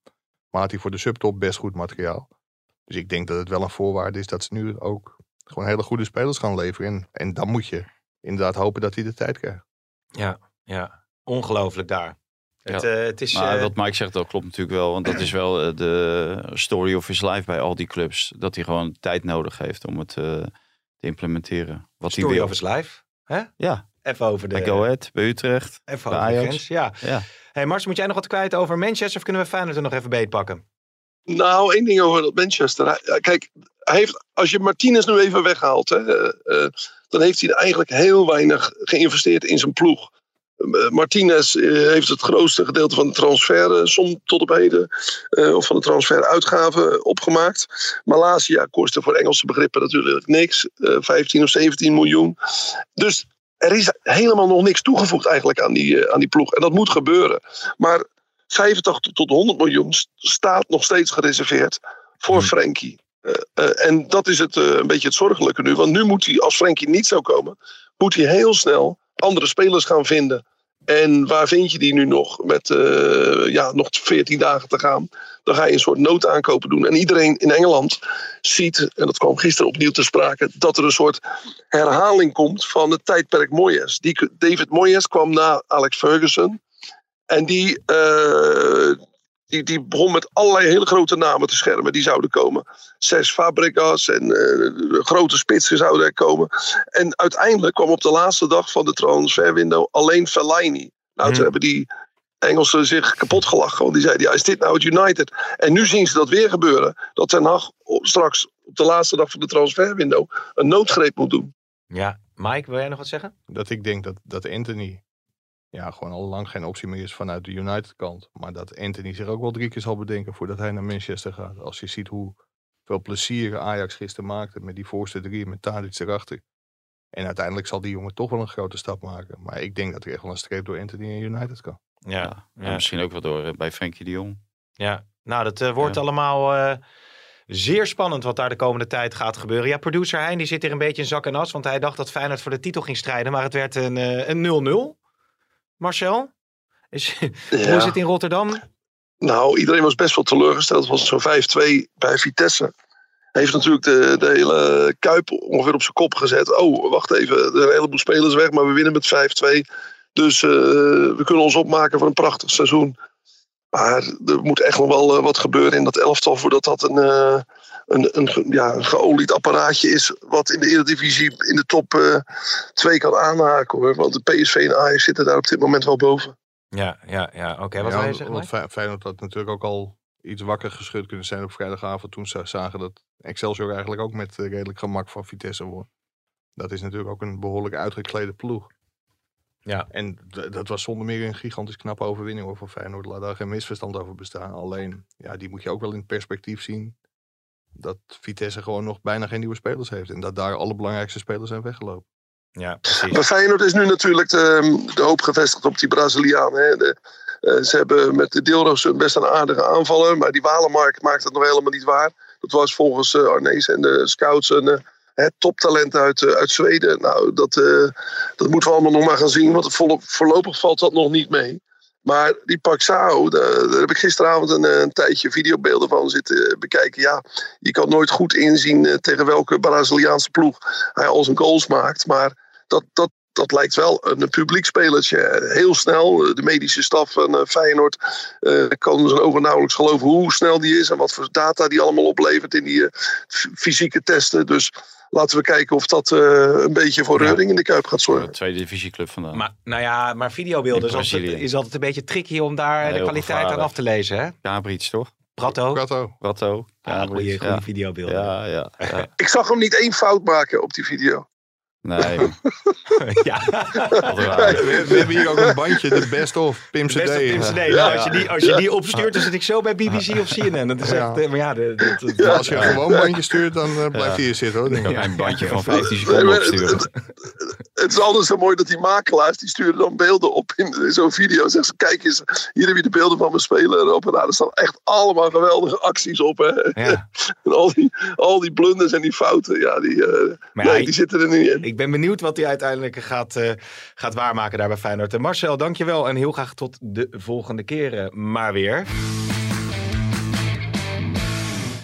Maar had hij voor de subtop best goed materiaal. Dus ik denk dat het wel een voorwaarde is dat ze nu ook gewoon hele goede spelers gaan leveren. En, en dan moet je inderdaad hopen dat hij de tijd krijgt. Ja, ja. Ongelooflijk daar. Het, eh, het is... Maar eh, wat Mike zegt, dat klopt natuurlijk wel. Want dat is wel eh, de story of his life bij al die clubs. Dat hij gewoon tijd nodig heeft om het eh, te implementeren. Wat hij story wil. of his life. Hè? Ja, Even over de... bij Go Ahead, bij Utrecht. Even bij over de Ajax. grens, ja. Ja. Hey Mars, moet jij nog wat kwijt over Manchester of kunnen we Feyenoord er nog even beetpakken? Nou, één ding over dat Manchester. Ja, Kijk, hij heeft, als je Martinez nu even weghaalt, hè, dan heeft hij eigenlijk heel weinig geïnvesteerd in zijn ploeg. Eh, Martinez eh, heeft het grootste gedeelte van de transfersom tot op heden, eh, of van de transferuitgaven opgemaakt. Malasia kostte voor Engelse begrippen natuurlijk niks, eh 15 of 17 miljoen. Dus er is helemaal nog niks toegevoegd eigenlijk aan die, aan die ploeg. En dat moet gebeuren. Maar 85 tot 100 miljoen st- staat nog steeds gereserveerd voor Frenkie. Eh, eh, en dat is het, een beetje het zorgelijke nu. Want nu moet hij, als Frenkie niet zou komen, moet hij heel snel andere spelers gaan vinden. En waar vind je die nu nog? Met eh, ja, nog 14 dagen te gaan. Dan ga je een soort noodaankopen doen. En iedereen in Engeland ziet, en dat kwam gisteren opnieuw te sprake, dat er een soort herhaling komt van het tijdperk Moyes. Die, David Moyes kwam na Alex Ferguson. En die, eh, die, die begon met allerlei hele grote namen te schermen die zouden komen. Zes Fabregas en eh, grote spitsen zouden er komen. En uiteindelijk kwam op de laatste dag van de transferwindow alleen Fellaini. Nou, toen Hmm. hebben die Engelsen zich kapot gelachen. Want die zeiden, ja, is dit nou het United? En nu zien ze dat weer gebeuren. Dat Ten Hag straks op de laatste dag van de transferwindow een noodgreep moet doen. Ja. Mike, wil jij nog wat zeggen? dat ik denk dat, dat Anthony ja, gewoon al lang geen optie meer is vanuit de United kant. Maar dat Anthony zich ook wel drie keer zal bedenken voordat hij naar Manchester gaat. Als je ziet hoeveel plezier Ajax gisteren maakte met die voorste drie met Tadic erachter. En uiteindelijk zal die jongen toch wel een grote stap maken. Maar ik denk dat er echt wel een streep door Anthony en United kan. Ja. Ja, ja. Misschien ook wel door eh, bij Frenkie de Jong. Ja, nou, dat eh, wordt Ja. allemaal eh, zeer spannend wat daar de komende tijd gaat gebeuren. Ja, producer Hein die zit hier een beetje in zak en as, want hij dacht dat Feyenoord voor de titel ging strijden, maar het werd een eh, een 0-0. Marcel, is, hoe is het in Rotterdam? Nou, iedereen was best wel teleurgesteld. Het was zo'n 5-2 bij Vitesse. Hij heeft natuurlijk de, de hele Kuip ongeveer op zijn kop gezet. Oh, wacht even, er zijn een heleboel spelers weg, maar we winnen met 5-2. Dus eh, we kunnen ons opmaken voor een prachtig seizoen. Maar er moet echt nog wel eh, wat gebeuren in dat elftal voordat dat een, eh, een, ja, een geolied apparaatje is. Wat in de Eredivisie in de top 2 kan aanhaken hoor. Want de PSV en Ajax zitten daar op dit moment wel boven. Ja, ja, ja. Oké, wat Ja, wil je zeggen? want Feyenoord had natuurlijk ook al iets wakker geschud kunnen zijn op vrijdagavond. Toen ze zagen dat Excelsior eigenlijk ook met eh, redelijk gemak van Vitesse won. Dat is natuurlijk ook een behoorlijk uitgeklede ploeg. Ja. En dat was zonder meer een gigantisch knappe overwinning hoor, voor Feyenoord. Laat daar geen misverstand over bestaan. Alleen, ja, die moet je ook wel in perspectief zien. Dat Vitesse gewoon nog bijna geen nieuwe spelers heeft. En dat daar alle belangrijkste spelers zijn weggelopen. Ja, precies. Maar Feyenoord is nu natuurlijk de, de hoop gevestigd op die Braziliaan. Hè. De, eh, ze hebben met de Deelroos best een aardige aanvaller. Maar die Walenmark maakt het nog helemaal niet waar. Dat was volgens eh, Arnees en de scouts een eh, hè, toptalent uit, eh, uit Zweden. Nou, dat, eh, dat moeten we allemaal nog maar gaan zien. Want voorlo- voorlopig valt dat nog niet mee. Maar die Paxao, daar, daar heb ik gisteravond een, eh, een tijdje videobeelden van zitten bekijken. Ja, je kan nooit goed inzien eh, tegen welke Braziliaanse ploeg hij al zijn goals maakt. Maar dat, dat, dat lijkt wel een publiekspelertje. Heel snel, eh, de medische staf van Feyenoord kan zijn ogen nauwelijks geloven hoe snel die is en wat voor data die allemaal oplevert in die fysieke testen. Dus laten we kijken of dat eh, een beetje voor Ja. reuring in de Kuip gaat zorgen. de tweede divisieclub vandaan. Maar, nou ja, maar videobeelden is altijd, is altijd een beetje tricky om daar de kwaliteit aan af te lezen. Hè? Gabriets, toch? Prato. Prato. Watto. Ja, goede, goede ja. videobeelden. Ja, ja, ja. Ik zag hem niet één fout maken op die video. Nee, ja. We, we hebben hier ook een bandje, de best of, Pim CD. Pim CD. Nou, Ja. als je die, als je die opstuurt, dan zit ik zo bij BBC of CNN. Dat is echt, eh, maar ja, de, de- de- Maar Als je een gewoon bandje stuurt, dan eh, blijft Ja. hij hier zitten hoor. denk Ik een bandje van 15 Nee, seconden opsturen. het, het is altijd zo mooi dat die makelaars, die sturen dan beelden op in, in zo'n video. Zeggen ze, kijk eens, hier heb je de beelden van mijn speler erop. En daar staan echt allemaal geweldige acties op. Hè? ja. En al die, al die blunders en die fouten, ja, die, eh, Maar ja, nee, die zitten er niet in. Ik ben benieuwd wat hij uiteindelijk gaat, eh, gaat waarmaken daar bij Feyenoord. En Marcel, dankjewel en heel graag tot de volgende keren maar weer.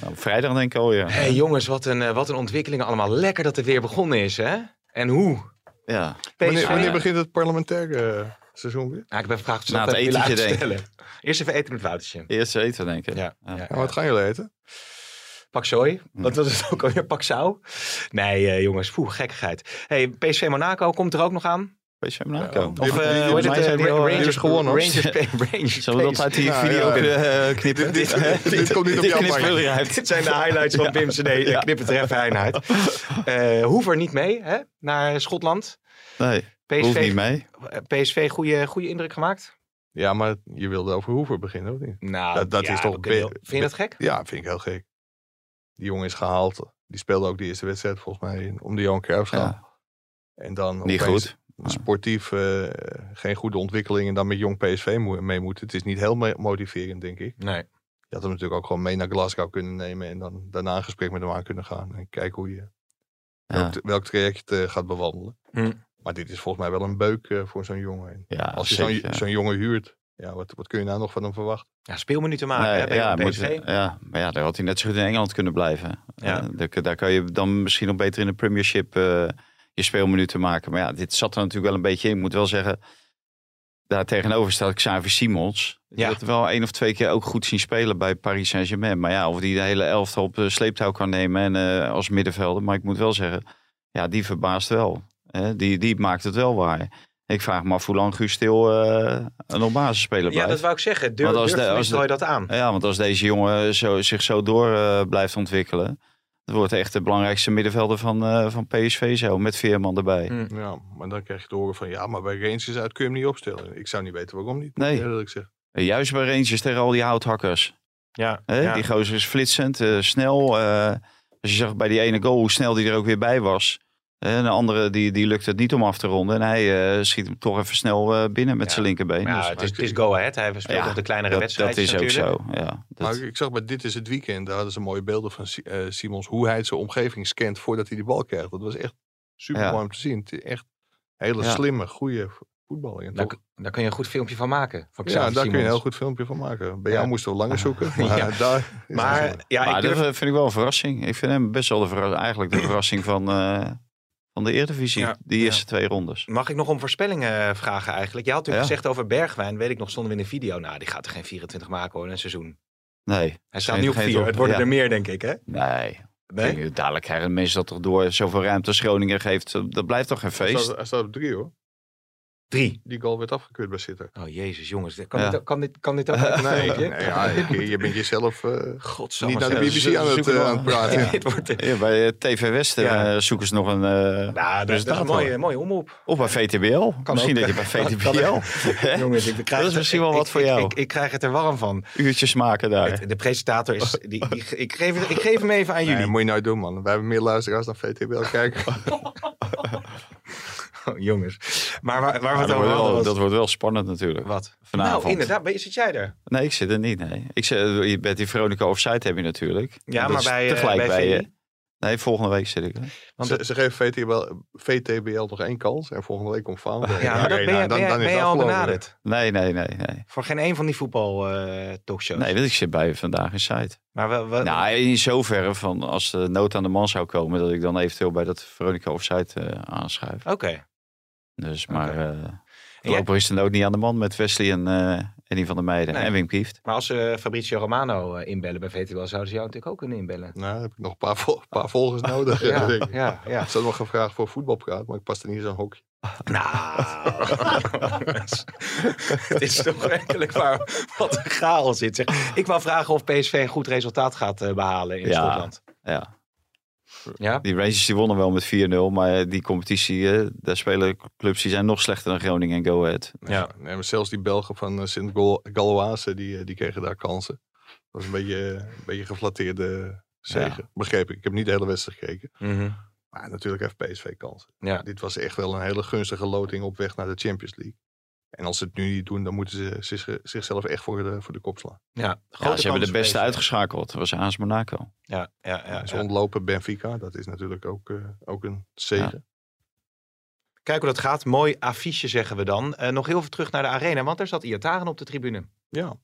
Nou, vrijdag denk ik alweer. hey, jongens, wat een, eh, wat een ontwikkelingen allemaal. Lekker dat het weer begonnen is, hè? En hoe? Ja. Wanneer, wanneer begint het parlementaire eh, seizoen weer? Nou, ik ben gevraagd of ze Na dat het even willen etentje, denk ik. uitstellen. Eerst even eten met Woutertje. Eerst eten, denk ik. Ja, Ja. ja, Ja, wat gaan jullie eten? Pak zooi. Wat was het ook alweer? Pak zou? Nee, eh, jongens. Poeh, gekkigheid. Hey, PSV Monaco komt er ook nog aan. PSV Monaco. Ja. Of eh, die- hoe heet het? eh, eh, Rangers gewonnen. Rangers, Rangers, Zullen we dat uit die video ja. eh, knippen? Dit- dit- dit komt niet op jouw eruit. Dit zijn de highlights van Pim CD. Ja. Knip het er even een uit. Eh Hoever niet mee hè? naar Schotland. Nee, hoeft niet PSV, mee. eh, PSV goede, goede indruk gemaakt? Ja, maar je wilde over Hoever beginnen, of niet? Nou, Dat- dat ja, is toch Vind je dat gek? Ja, vind ik heel gek. Die jongen is gehaald. Die speelde ook de eerste wedstrijd volgens mij om de Johan Cruijffschaal. Ja. En dan Niet opeens goed. Sportief eh, geen goede ontwikkeling en dan met jong PSV mee moeten. Het is niet heel motiverend, denk ik. Nee. Je had hem natuurlijk ook gewoon mee naar Glasgow kunnen nemen en dan daarna een gesprek met hem aan kunnen gaan. En kijken hoe je Ja. welk, welk traject je gaat bewandelen. Hm. Maar dit is volgens mij wel een beuk eh, voor zo'n jongen. Ja, Als je zo'n ja. zo'n jongen huurt, ja, wat, wat kun je nou nog van hem verwachten? Ja, speelminuten maken Nee, hè, bij ja, moet, ja, maar ja, daar had hij net zo goed in Engeland kunnen blijven. Ja. Eh, daar, daar kan je dan misschien nog beter in de Premiership eh, je speelminuten maken. Maar ja, dit zat er natuurlijk wel een beetje in. Ik moet wel zeggen, daar tegenover staat Xavier Simons. Die Ja. had wel één of twee keer ook goed zien spelen bij Paris Saint-Germain. Maar ja, of die de hele elftal op sleeptouw kan nemen en, eh, als middenvelder. Maar ik moet wel zeggen, ja, die verbaast wel. Hè? Die, die maakt het wel waar. Ik vraag me af hoe lang Guus Stil eh, nog basisspeler Ja, blijft. dat wou ik zeggen. Durf, Want als durf de- Van als de- Nistelrooy dat aan? Ja, want als deze jongen zo, zich zo door eh, blijft ontwikkelen, dan wordt echt de belangrijkste middenvelder van, eh, van PSV zo, met Veerman erbij. Hm. Ja, maar dan krijg je te horen van ja, maar bij Rangers uit kun je hem niet opstellen. Ik zou niet weten waarom niet. Nee. Eerlijk gezegd. En Juist bij Rangers tegen al die houthakkers. Ja, Hè? ja. Die gozer is flitsend, eh, snel. eh, als je zag bij die ene goal hoe snel die er ook weer bij was. En de andere die, die lukt het niet om af te ronden. En hij eh, schiet hem toch even snel eh, binnen met Ja. zijn linkerbeen. Ja, Dus het is, het is go ahead. Hij speelt Ja, nog de kleinere wedstrijd. dat is ook zo. Ja, dat- Maar ik zag bij Dit is het Weekend, daar hadden ze mooie beelden van eh, Simons. Hoe hij zijn omgeving scant voordat hij die bal krijgt. Dat was echt super Ja. mooi om te zien. Het is echt hele Ja. slimme, goede voetballer. En Daar, daar kun je een goed filmpje van maken. Van ja, daar kun je een heel goed filmpje van maken. Bij Ja. jou moesten we langer zoeken. Maar Ja. daar Maar het- ja, maar ik dat vind ik wel een verrassing. Ik vind hem best wel de verra- eigenlijk de verrassing van, eh, van de Eredivisie. Ja, Die ja. eerste twee rondes. Mag ik nog om voorspellingen vragen eigenlijk? Je had natuurlijk Ja. gezegd over Bergwijn, weet ik nog, stonden we in de video. Nou, die gaat er geen 24 maken hoor, in een seizoen. Nee. Hij staat nu op geen 4. top. Het worden Ja. er meer, denk ik, hè? Nee. Nee? Kijk, Dadelijk krijgen mensen dat toch door. Zoveel ruimte als Groningen geeft. Dat blijft toch geen hij, feest? staat, hij staat op drie hoor. Drie. Die goal werd afgekeurd bij Sitter. Oh, jezus, jongens. Kan, Ja. dit, kan, dit, kan dit ook Nee, nee ja, je, je bent jezelf eh, Godsamme. niet naar de. BBC aan het, eh, aan het praten. Nou, Ja, bij eh, TV West Ja. zoeken ze nog een. eh Nou, dat, dat is een mooie, mooie omroep. Of bij VTBL. Misschien ook. dat je bij Kan- VTBL. kan- Jongens, ik krijg Dat is het- misschien wel ik- wat voor ik- jou. Ik, ik krijg het er warm van. Uurtjes maken daar. Het- De presentator is... Die, die, ik, geef, ik geef hem even aan jullie. Nee, moet je nooit doen man. Wij hebben meer luisteraars dan VTBL kijken. Oh, jongens. Maar waar, waar we het dat, over wordt hadden wel, was... dat wordt wel spannend natuurlijk. Wat? Vanavond. Nou, inderdaad. ben je- Zit jij er? Nee, ik zit er niet. Nee. Ik zit, je bent die Veronica Offside heb je natuurlijk. Ja, Dat maar bij, eh, tegelijk bij bij je. Nee, volgende week zit ik. er. Want ze, het- ze geven VTBL, VTBL nog één kans. En volgende week komt Faan. ja, maar dat ben, je, ben, je- ben je al benaderd? Nee, nee, nee, nee. Voor geen een van die voetbal eh, talkshows? Nee, want ik zit bij vandaag in site. Maar we, we, Nou, in zoverre van als de nood aan de man zou komen, dat ik dan eventueel bij dat Veronica Offside eh aanschuif. Oké. Dus, maar Oké. eh, Voorlopig is de nood niet aan de man met Wesley en eh Eddie van der Meijden Nee. en Wim Kieft. Maar als ze Fabrizio Romano eh, inbellen bij VTL, zouden ze jou natuurlijk ook kunnen inbellen. Nou, dan heb ik nog een paar, vol- paar volgers nodig. Ja, denk ik. ja, ja. Zat nog gevraagd voor voetbalpraat, maar ik paste niet in zo'n hokje. Nou, het is toch werkelijk waar wat een chaos zit. Zeg. Ik wou vragen of PSV een goed resultaat gaat eh, behalen in Ja. Schotland. Ja. Ja? Die Rangers die wonnen wel met 4-0, maar die competitie, eh, daar spelen clubs die zijn nog slechter dan Groningen en Go Ahead. Ja. Nee, maar zelfs die Belgen van uh, Sint-Galoise, die, eh, die kregen daar kansen. Dat was een beetje, een beetje geflatteerde zegen. Begreep ik. Ik heb niet de hele wedstrijd gekeken. Mhm. Maar natuurlijk heeft PSV kansen. ja. Dit was echt wel een hele gunstige loting op weg naar de Champions League. En als ze het nu niet doen, dan moeten ze zich, zichzelf echt voor de, voor de kop slaan. ja. Ze hebben de beste uitgeschakeld. Dat was AS Monaco. Ja, ja, ja, ze ja. ontlopen Benfica, dat is natuurlijk ook, eh, ook een zegen. Kijk hoe dat gaat. Mooi affiche zeggen we dan. Eh, nog heel even terug naar de arena, want daar zat Iataren op de tribune. Ja,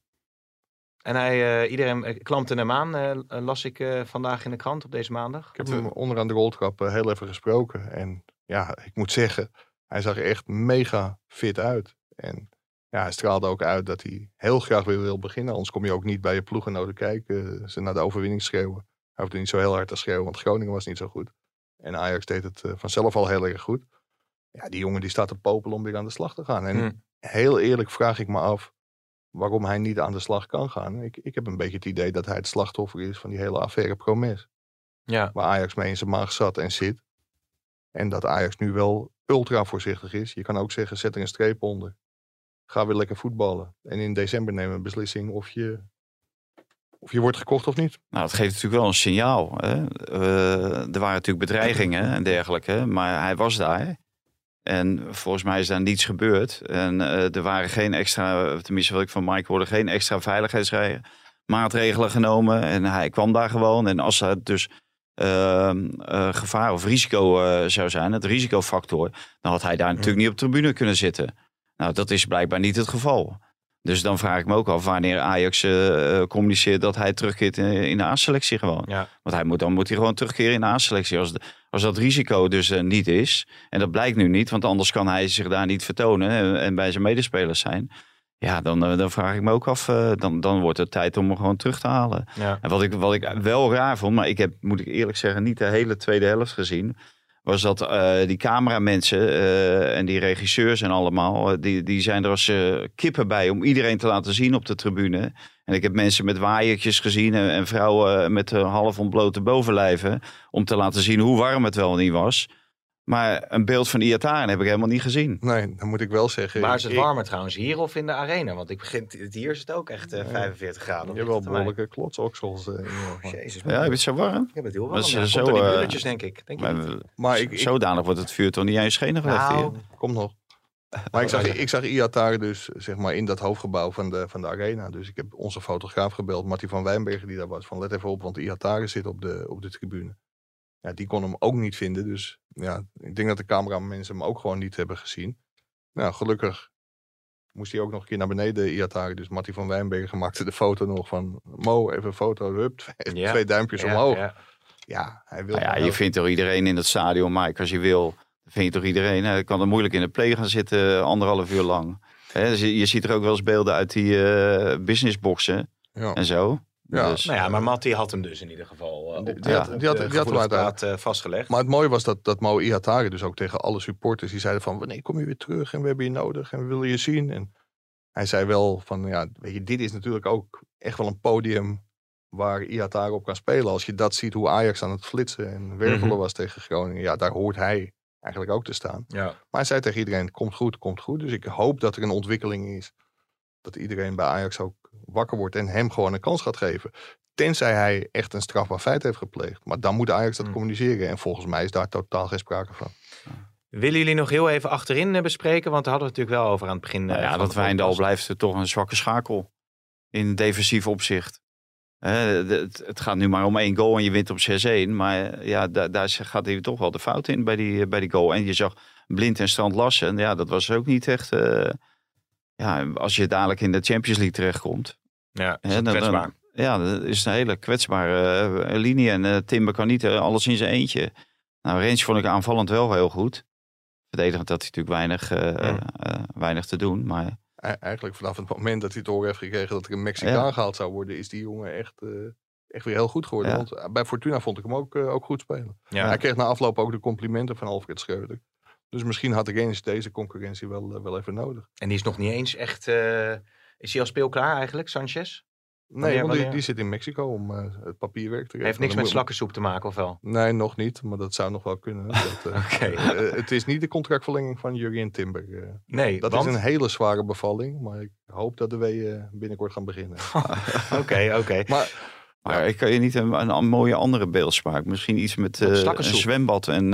En hij, eh, iedereen klampte hem aan, las ik eh, vandaag in de krant op deze maandag. ik heb hem onderaan de roltrap heel even gesproken. En ja, ik moet zeggen, hij zag er echt mega fit uit. En ja, hij straalde ook uit dat hij heel graag weer wil beginnen. Anders kom je ook niet bij je ploeggenoten kijken. Ze naar de overwinning schreeuwen. Hij hoefde niet zo heel hard te schreeuwen, want Groningen was niet zo goed. En Ajax deed het eh, vanzelf al heel erg goed. Ja, die jongen die staat te popelen om weer aan de slag te gaan. En Hmm. heel eerlijk vraag ik me af waarom hij niet aan de slag kan gaan. Ik, ik heb een beetje het idee dat hij het slachtoffer is van die hele affaire Promes. Ja, Waar Ajax mee in zijn maag zat en zit. En dat Ajax nu wel ultra voorzichtig is. Je kan ook zeggen, zet er een streep onder. Ga weer lekker voetballen. En in december nemen we een beslissing of je, of je wordt gekocht of niet. Nou, het geeft natuurlijk wel een signaal. Hè? Eh, er waren natuurlijk bedreigingen en dergelijke, maar hij was daar. En volgens mij is daar niets gebeurd. En eh, er waren geen extra, tenminste wat ik van Mike hoorde, geen extra veiligheidsmaatregelen genomen. En hij kwam daar gewoon. En als het dus ehm, eh, gevaar of risico zou zijn, het risicofactor, dan had hij daar natuurlijk niet op de tribune kunnen zitten. Nou, dat is blijkbaar niet het geval. Dus dan vraag ik me ook af wanneer Ajax eh, eh, communiceert dat hij terugkeert in, in de A-selectie gewoon. ja. Want hij moet, dan moet hij gewoon terugkeren in de A-selectie. Als, de- als dat risico dus eh, niet is, en dat blijkt nu niet, want anders kan hij zich daar niet vertonen en, en bij zijn medespelers zijn. Ja, dan, eh, dan vraag ik me ook af, eh, dan, dan wordt het tijd om hem gewoon terug te halen. ja. En wat ik, wat ik wel raar vond, maar ik heb, moet ik eerlijk zeggen, niet de hele tweede helft gezien. Was dat eh, die cameramensen eh, en die regisseurs en allemaal, eh, die, die zijn er als kippen bij om iedereen te laten zien op de tribune. En ik heb mensen met waaiertjes gezien en, en vrouwen met half ontblote bovenlijven. Om te laten zien hoe warm het wel niet was. Maar een beeld van Iataren heb ik helemaal niet gezien. Nee, dan moet ik wel zeggen. Waar is het ik- warmer trouwens? Hier of in de arena? Want ik begin, hier is het ook echt eh, 45 graden. Je hebt wel behoorlijke klotsoksels. eh, geval. Jezus, Ja, heb je het zo warm? Ja, het heel warm. ze Ja, zo, komt die eh, bulletjes, denk ik. Denk je Maar? Maar ik, ik, zodanig wordt het vuur toch niet aan je schenen gelegd Nou, hier? Kom nog. Maar ik zag, ik zag Iatare dus zeg maar in dat hoofdgebouw van de, van de arena. Dus ik heb onze fotograaf gebeld, Mattie van Wijnbergen, die daar was. Van let even op, want Iatare zit op de, op de tribune. Ja, die kon hem ook niet vinden. Dus ja, ik denk dat de cameramensen hem ook gewoon niet hebben gezien. Nou, gelukkig moest hij ook nog een keer naar beneden, Iatare. Dus Mattie van Wijnbergen maakte de foto nog van... Mo, even een foto, hup, twee, Ja. twee duimpjes Ja, omhoog. Ja, ja. hij wil Nou je vindt toch iedereen in het stadion, Mike, als je wil. Vind je toch iedereen? Hij kan er moeilijk in de play gaan zitten anderhalf uur lang. Dus je, ziet er ook wel eens beelden uit die eh, businessboxen en zo. Ja. Dus, Nou ja, maar Matti had hem dus in ieder geval eh, op Die- de, die had- op die had- de die had hem gevoelige uiteindelijk. plaat, eh, vastgelegd. Maar het mooie was dat, dat Mo Iatare dus ook tegen alle supporters, die zeiden van, wanneer kom je weer terug en we hebben je nodig en we willen je zien. En hij zei wel van, ja, weet je, dit is natuurlijk ook echt wel een podium waar Iatare op kan spelen. Als je dat ziet, hoe Ajax aan het flitsen en wervelen Mhm. was tegen Groningen, ja, daar hoort hij eigenlijk ook te staan. ja. Maar hij zei tegen iedereen, komt goed, komt goed. Dus ik hoop dat er een ontwikkeling is, dat iedereen bij Ajax ook wakker wordt en hem gewoon een kans gaat geven. Tenzij hij echt een strafbaar feit heeft gepleegd. Maar dan moet Ajax dat Hmm. communiceren. En volgens mij is daar totaal geen sprake van. Willen jullie nog heel even achterin eh, bespreken? Want daar hadden we het natuurlijk wel over aan het begin. nou eh, ja, dat de Wijndal blijft er toch een zwakke schakel in defensief opzicht. Het, gaat nu maar om één goal en je wint op 6-1. Maar eh, ja, daar, daar gaat hij toch wel de fout in bij die, bij die goal. En je zag Blind en Strand Lassen. Ja, dat was ook niet echt... ja, als je dadelijk in de Champions League terechtkomt. Ja, is Hè, het dan- dan- kwetsbaar. ja, dat is een hele kwetsbare eh, linie. En eh, Timber kan niet eh, alles in zijn eentje. Nou, Rens vond ik aanvallend wel heel goed. Verdedigend had hij natuurlijk weinig, eh, Mm. eh, weinig te doen. Maar E- Eigenlijk vanaf het moment dat hij horen heeft gekregen dat er een Mexicaan Ja. gehaald zou worden, is die jongen echt, eh, echt weer heel goed geworden. Ja. Want bij Fortuna vond ik hem ook, ook goed spelen. Ja. Hij kreeg na afloop ook de complimenten van Alfred Schreuder. Dus misschien had ik eens deze concurrentie wel, eh, wel even nodig. En die is nog niet eens echt... eh, is hij al speelklaar eigenlijk, Sanchez? Nee, Wanneer- want die, wanneer? die zit in Mexico om eh, het papierwerk te Hij heeft niks met moet- slakkensoep te maken, of wel? Nee, nog niet, maar dat zou nog wel kunnen. Dat, Oké. het is niet de contractverlenging van Jurgen Timber. eh. Nee, dat want... is een hele zware bevalling, maar ik hoop dat de weeën binnenkort gaan beginnen. Oké, oké. maar Maar ik kan je niet een, een, een mooie andere beeldspraak. Misschien iets met eh, een zwembad en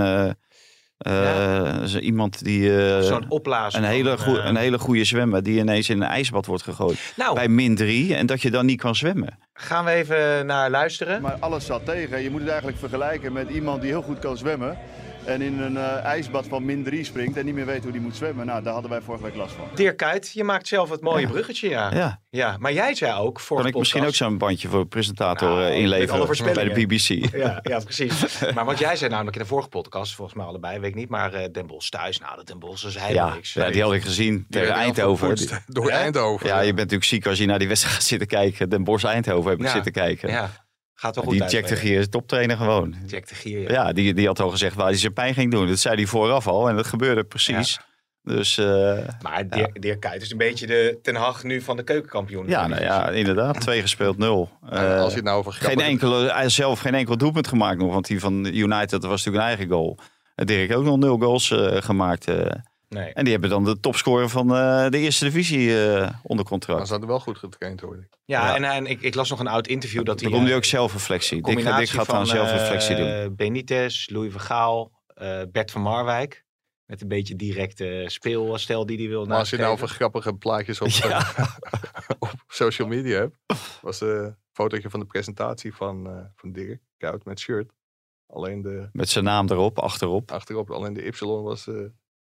eh, eh, zo iemand die eh, Zo'n opblazen. een, hele goe- eh, een hele goede zwemmer die ineens in een ijsbad wordt gegooid. Nou, Bij min drie en dat je dan niet kan zwemmen. gaan we even naar luisteren. Maar alles zat tegen. Je moet het eigenlijk vergelijken met iemand die heel goed kan zwemmen. En in een eh, ijsbad van min 3 springt en niet meer weet hoe die moet zwemmen. Nou, daar hadden wij vorige week last van. Dirk Kuyt, je maakt zelf het mooie Ja. bruggetje, ja. ja. Ja, maar jij zei ook voor kan ik misschien ook zo'n bandje voor presentator Nou, eh, inleveren bij de. BBC. Ja, ja, precies. maar wat jij zei namelijk in de vorige podcast, volgens mij allebei, weet ik niet, maar eh Den Bosch thuis, nou, dat Den Bosch is helemaal Ja, niks. ja, die had ik gezien tegen Eindhoven. Door? Eindhoven. Ja, je bent natuurlijk ziek als je naar die wedstrijd gaat zitten kijken. Den Bosch Eindhoven heb ik Ja. zitten kijken. Ja, gaat wel goed die uit, Jack de. Gier is toptrainer gewoon. Jack de Gier, ja. Ja, die, die had al gezegd waar hij zijn pijn ging doen. Dat zei hij vooraf al en dat gebeurde precies. Dus eh, Maar Dirk, Dirk Kuyt is een beetje de Ten Hag nu van de keukenkampioen. ja, nou ja, inderdaad. Twee gespeeld, nul. Eh, als je het nou over geen enkele, hij heeft zelf geen enkel doelpunt gemaakt nog. Want die van United dat was natuurlijk een eigen goal. En Dirk ook nog nul goals eh, gemaakt. Nee. en die hebben dan de topscorer van eh, de eerste divisie eh, onder Maar contract. ze hadden wel goed getraind worden. Ja, Ja. En, en ik, ik las nog een oud interview dat hij... Dan komt hij eh, ook zelfreflectie. Dick, combinatie Dick gaat dan van, zelfreflectie doen. Benitez, Louis van Gaal, eh, Bert van Marwijk. Met een beetje directe speelstijl die hij wil Maar als je nou nastreven. grappige plaatjes op, Ja. op social media hebt, was eh, een fotootje van de presentatie van, eh, van Dirk Koud met shirt. Alleen de, Met zijn naam erop, achterop. achterop, alleen de Y was, eh,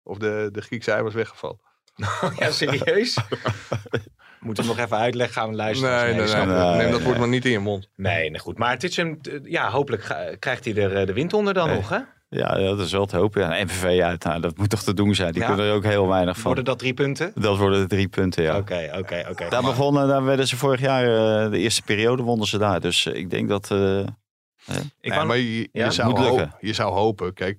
of de, de Griekse ei was weggevallen. Ja, serieus? Moeten we nog even uitleggen, gaan we luisteren. Nee, nee, nee, nee, Nee, neem dat nee. woord maar niet in je mond. Nee, nee, goed. Maar het is een, ja, hopelijk krijgt hij er eh, de wind onder dan Nee. nog, hè? Ja, dat is wel te hopen. Ja, en MVV uit, nou, dat moet toch te doen zijn. Die Ja. kunnen er ook heel weinig van. Worden dat drie punten? Dat worden de drie punten, ja. Oké, oké, oké. Daar begonnen, daar werden ze vorig jaar, eh, de eerste periode wonnen ze daar. Dus eh, ik denk dat... eh, Ik Nee, wou- maar je, je, Ja, zou moet ho- lukken. je zou hopen, kijk,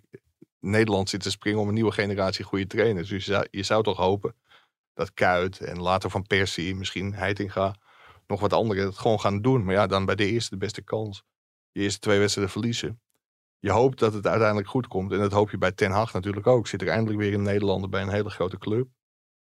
Nederland zit te springen om een nieuwe generatie goede trainers. Dus je zou, je zou toch hopen dat Kuit en later Van Persie, misschien Heitinga, nog wat anderen het gewoon gaan doen. Maar ja, dan bij de eerste de beste kans. Je eerste twee wedstrijden verliezen. Je hoopt dat het uiteindelijk goed komt. En dat hoop je bij Ten Hag natuurlijk ook. Zit er eindelijk weer een Nederlander bij een hele grote club.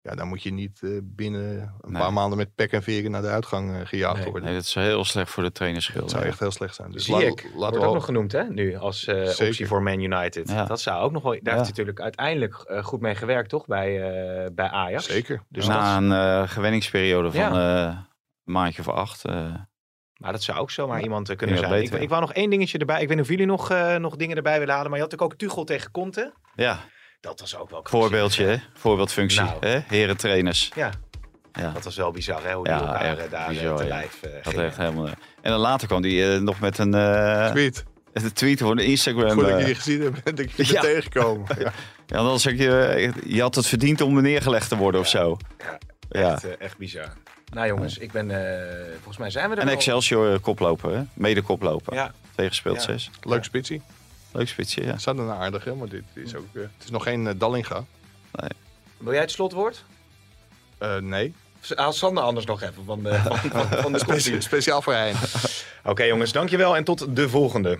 Ja, dan moet je niet eh, binnen een Nee. paar maanden met pek en veren naar de uitgang eh, gejaagd Nee. worden. nee, dat is heel slecht voor de trainerschil. dat zou ja. echt heel slecht zijn. Dus Zie la- ik. laten Wordt we ook nog genoemd, hè? Nu, als eh, optie voor Man United. Ja. Dat zou ook nog wel... Daar Ja. heeft natuurlijk uiteindelijk eh, goed mee gewerkt, toch? Bij, eh, bij Ajax. Zeker. Dus Na dat, een eh, gewenningsperiode van eh, een maandje of acht. eh, maar dat zou ook zomaar iemand eh, kunnen Ja, zijn. beter, ik, ja. ik wou nog één dingetje erbij. Ik weet niet of jullie nog, eh, nog dingen erbij willen halen. Maar je had natuurlijk ook Tuchel tegen Conte. ja, Dat was ook wel... voorbeeldje, hè? Voorbeeldfunctie, Nou. hè? Heren trainers. Ja, Ja, dat was wel bizar, hè? Hoe die Ja, elkaar eh, daar bizar, bizar, te ja. lijf eh, dat echt helemaal... En dan later kwam hij eh, nog met een, eh, Tweet. een tweet voor de Instagram. Goed dat eh, ik je gezien heb en dat ik je Ja. ben tegengekomen. Ja. Ja, dan zeg je, je had het verdiend om neergelegd te worden of zo. Ja, Ja. Echt, eh, echt bizar. Nou jongens, ik ben... eh, volgens mij zijn we er En. Excelsior eh, koploper, hè? Mede koploper. Ja, Tegenspeeld Ja. 6. Leuk spitsie. Leuk spitsje, ja. Ze hadden een aardige, maar dit is ook... eh, het is nog geen eh, Dallinga. wil jij het slotwoord? Eh, nee. Haal Sander anders nog even van de, van, van, van de speciaal voor Hein. Oké jongens, dankjewel en tot de volgende.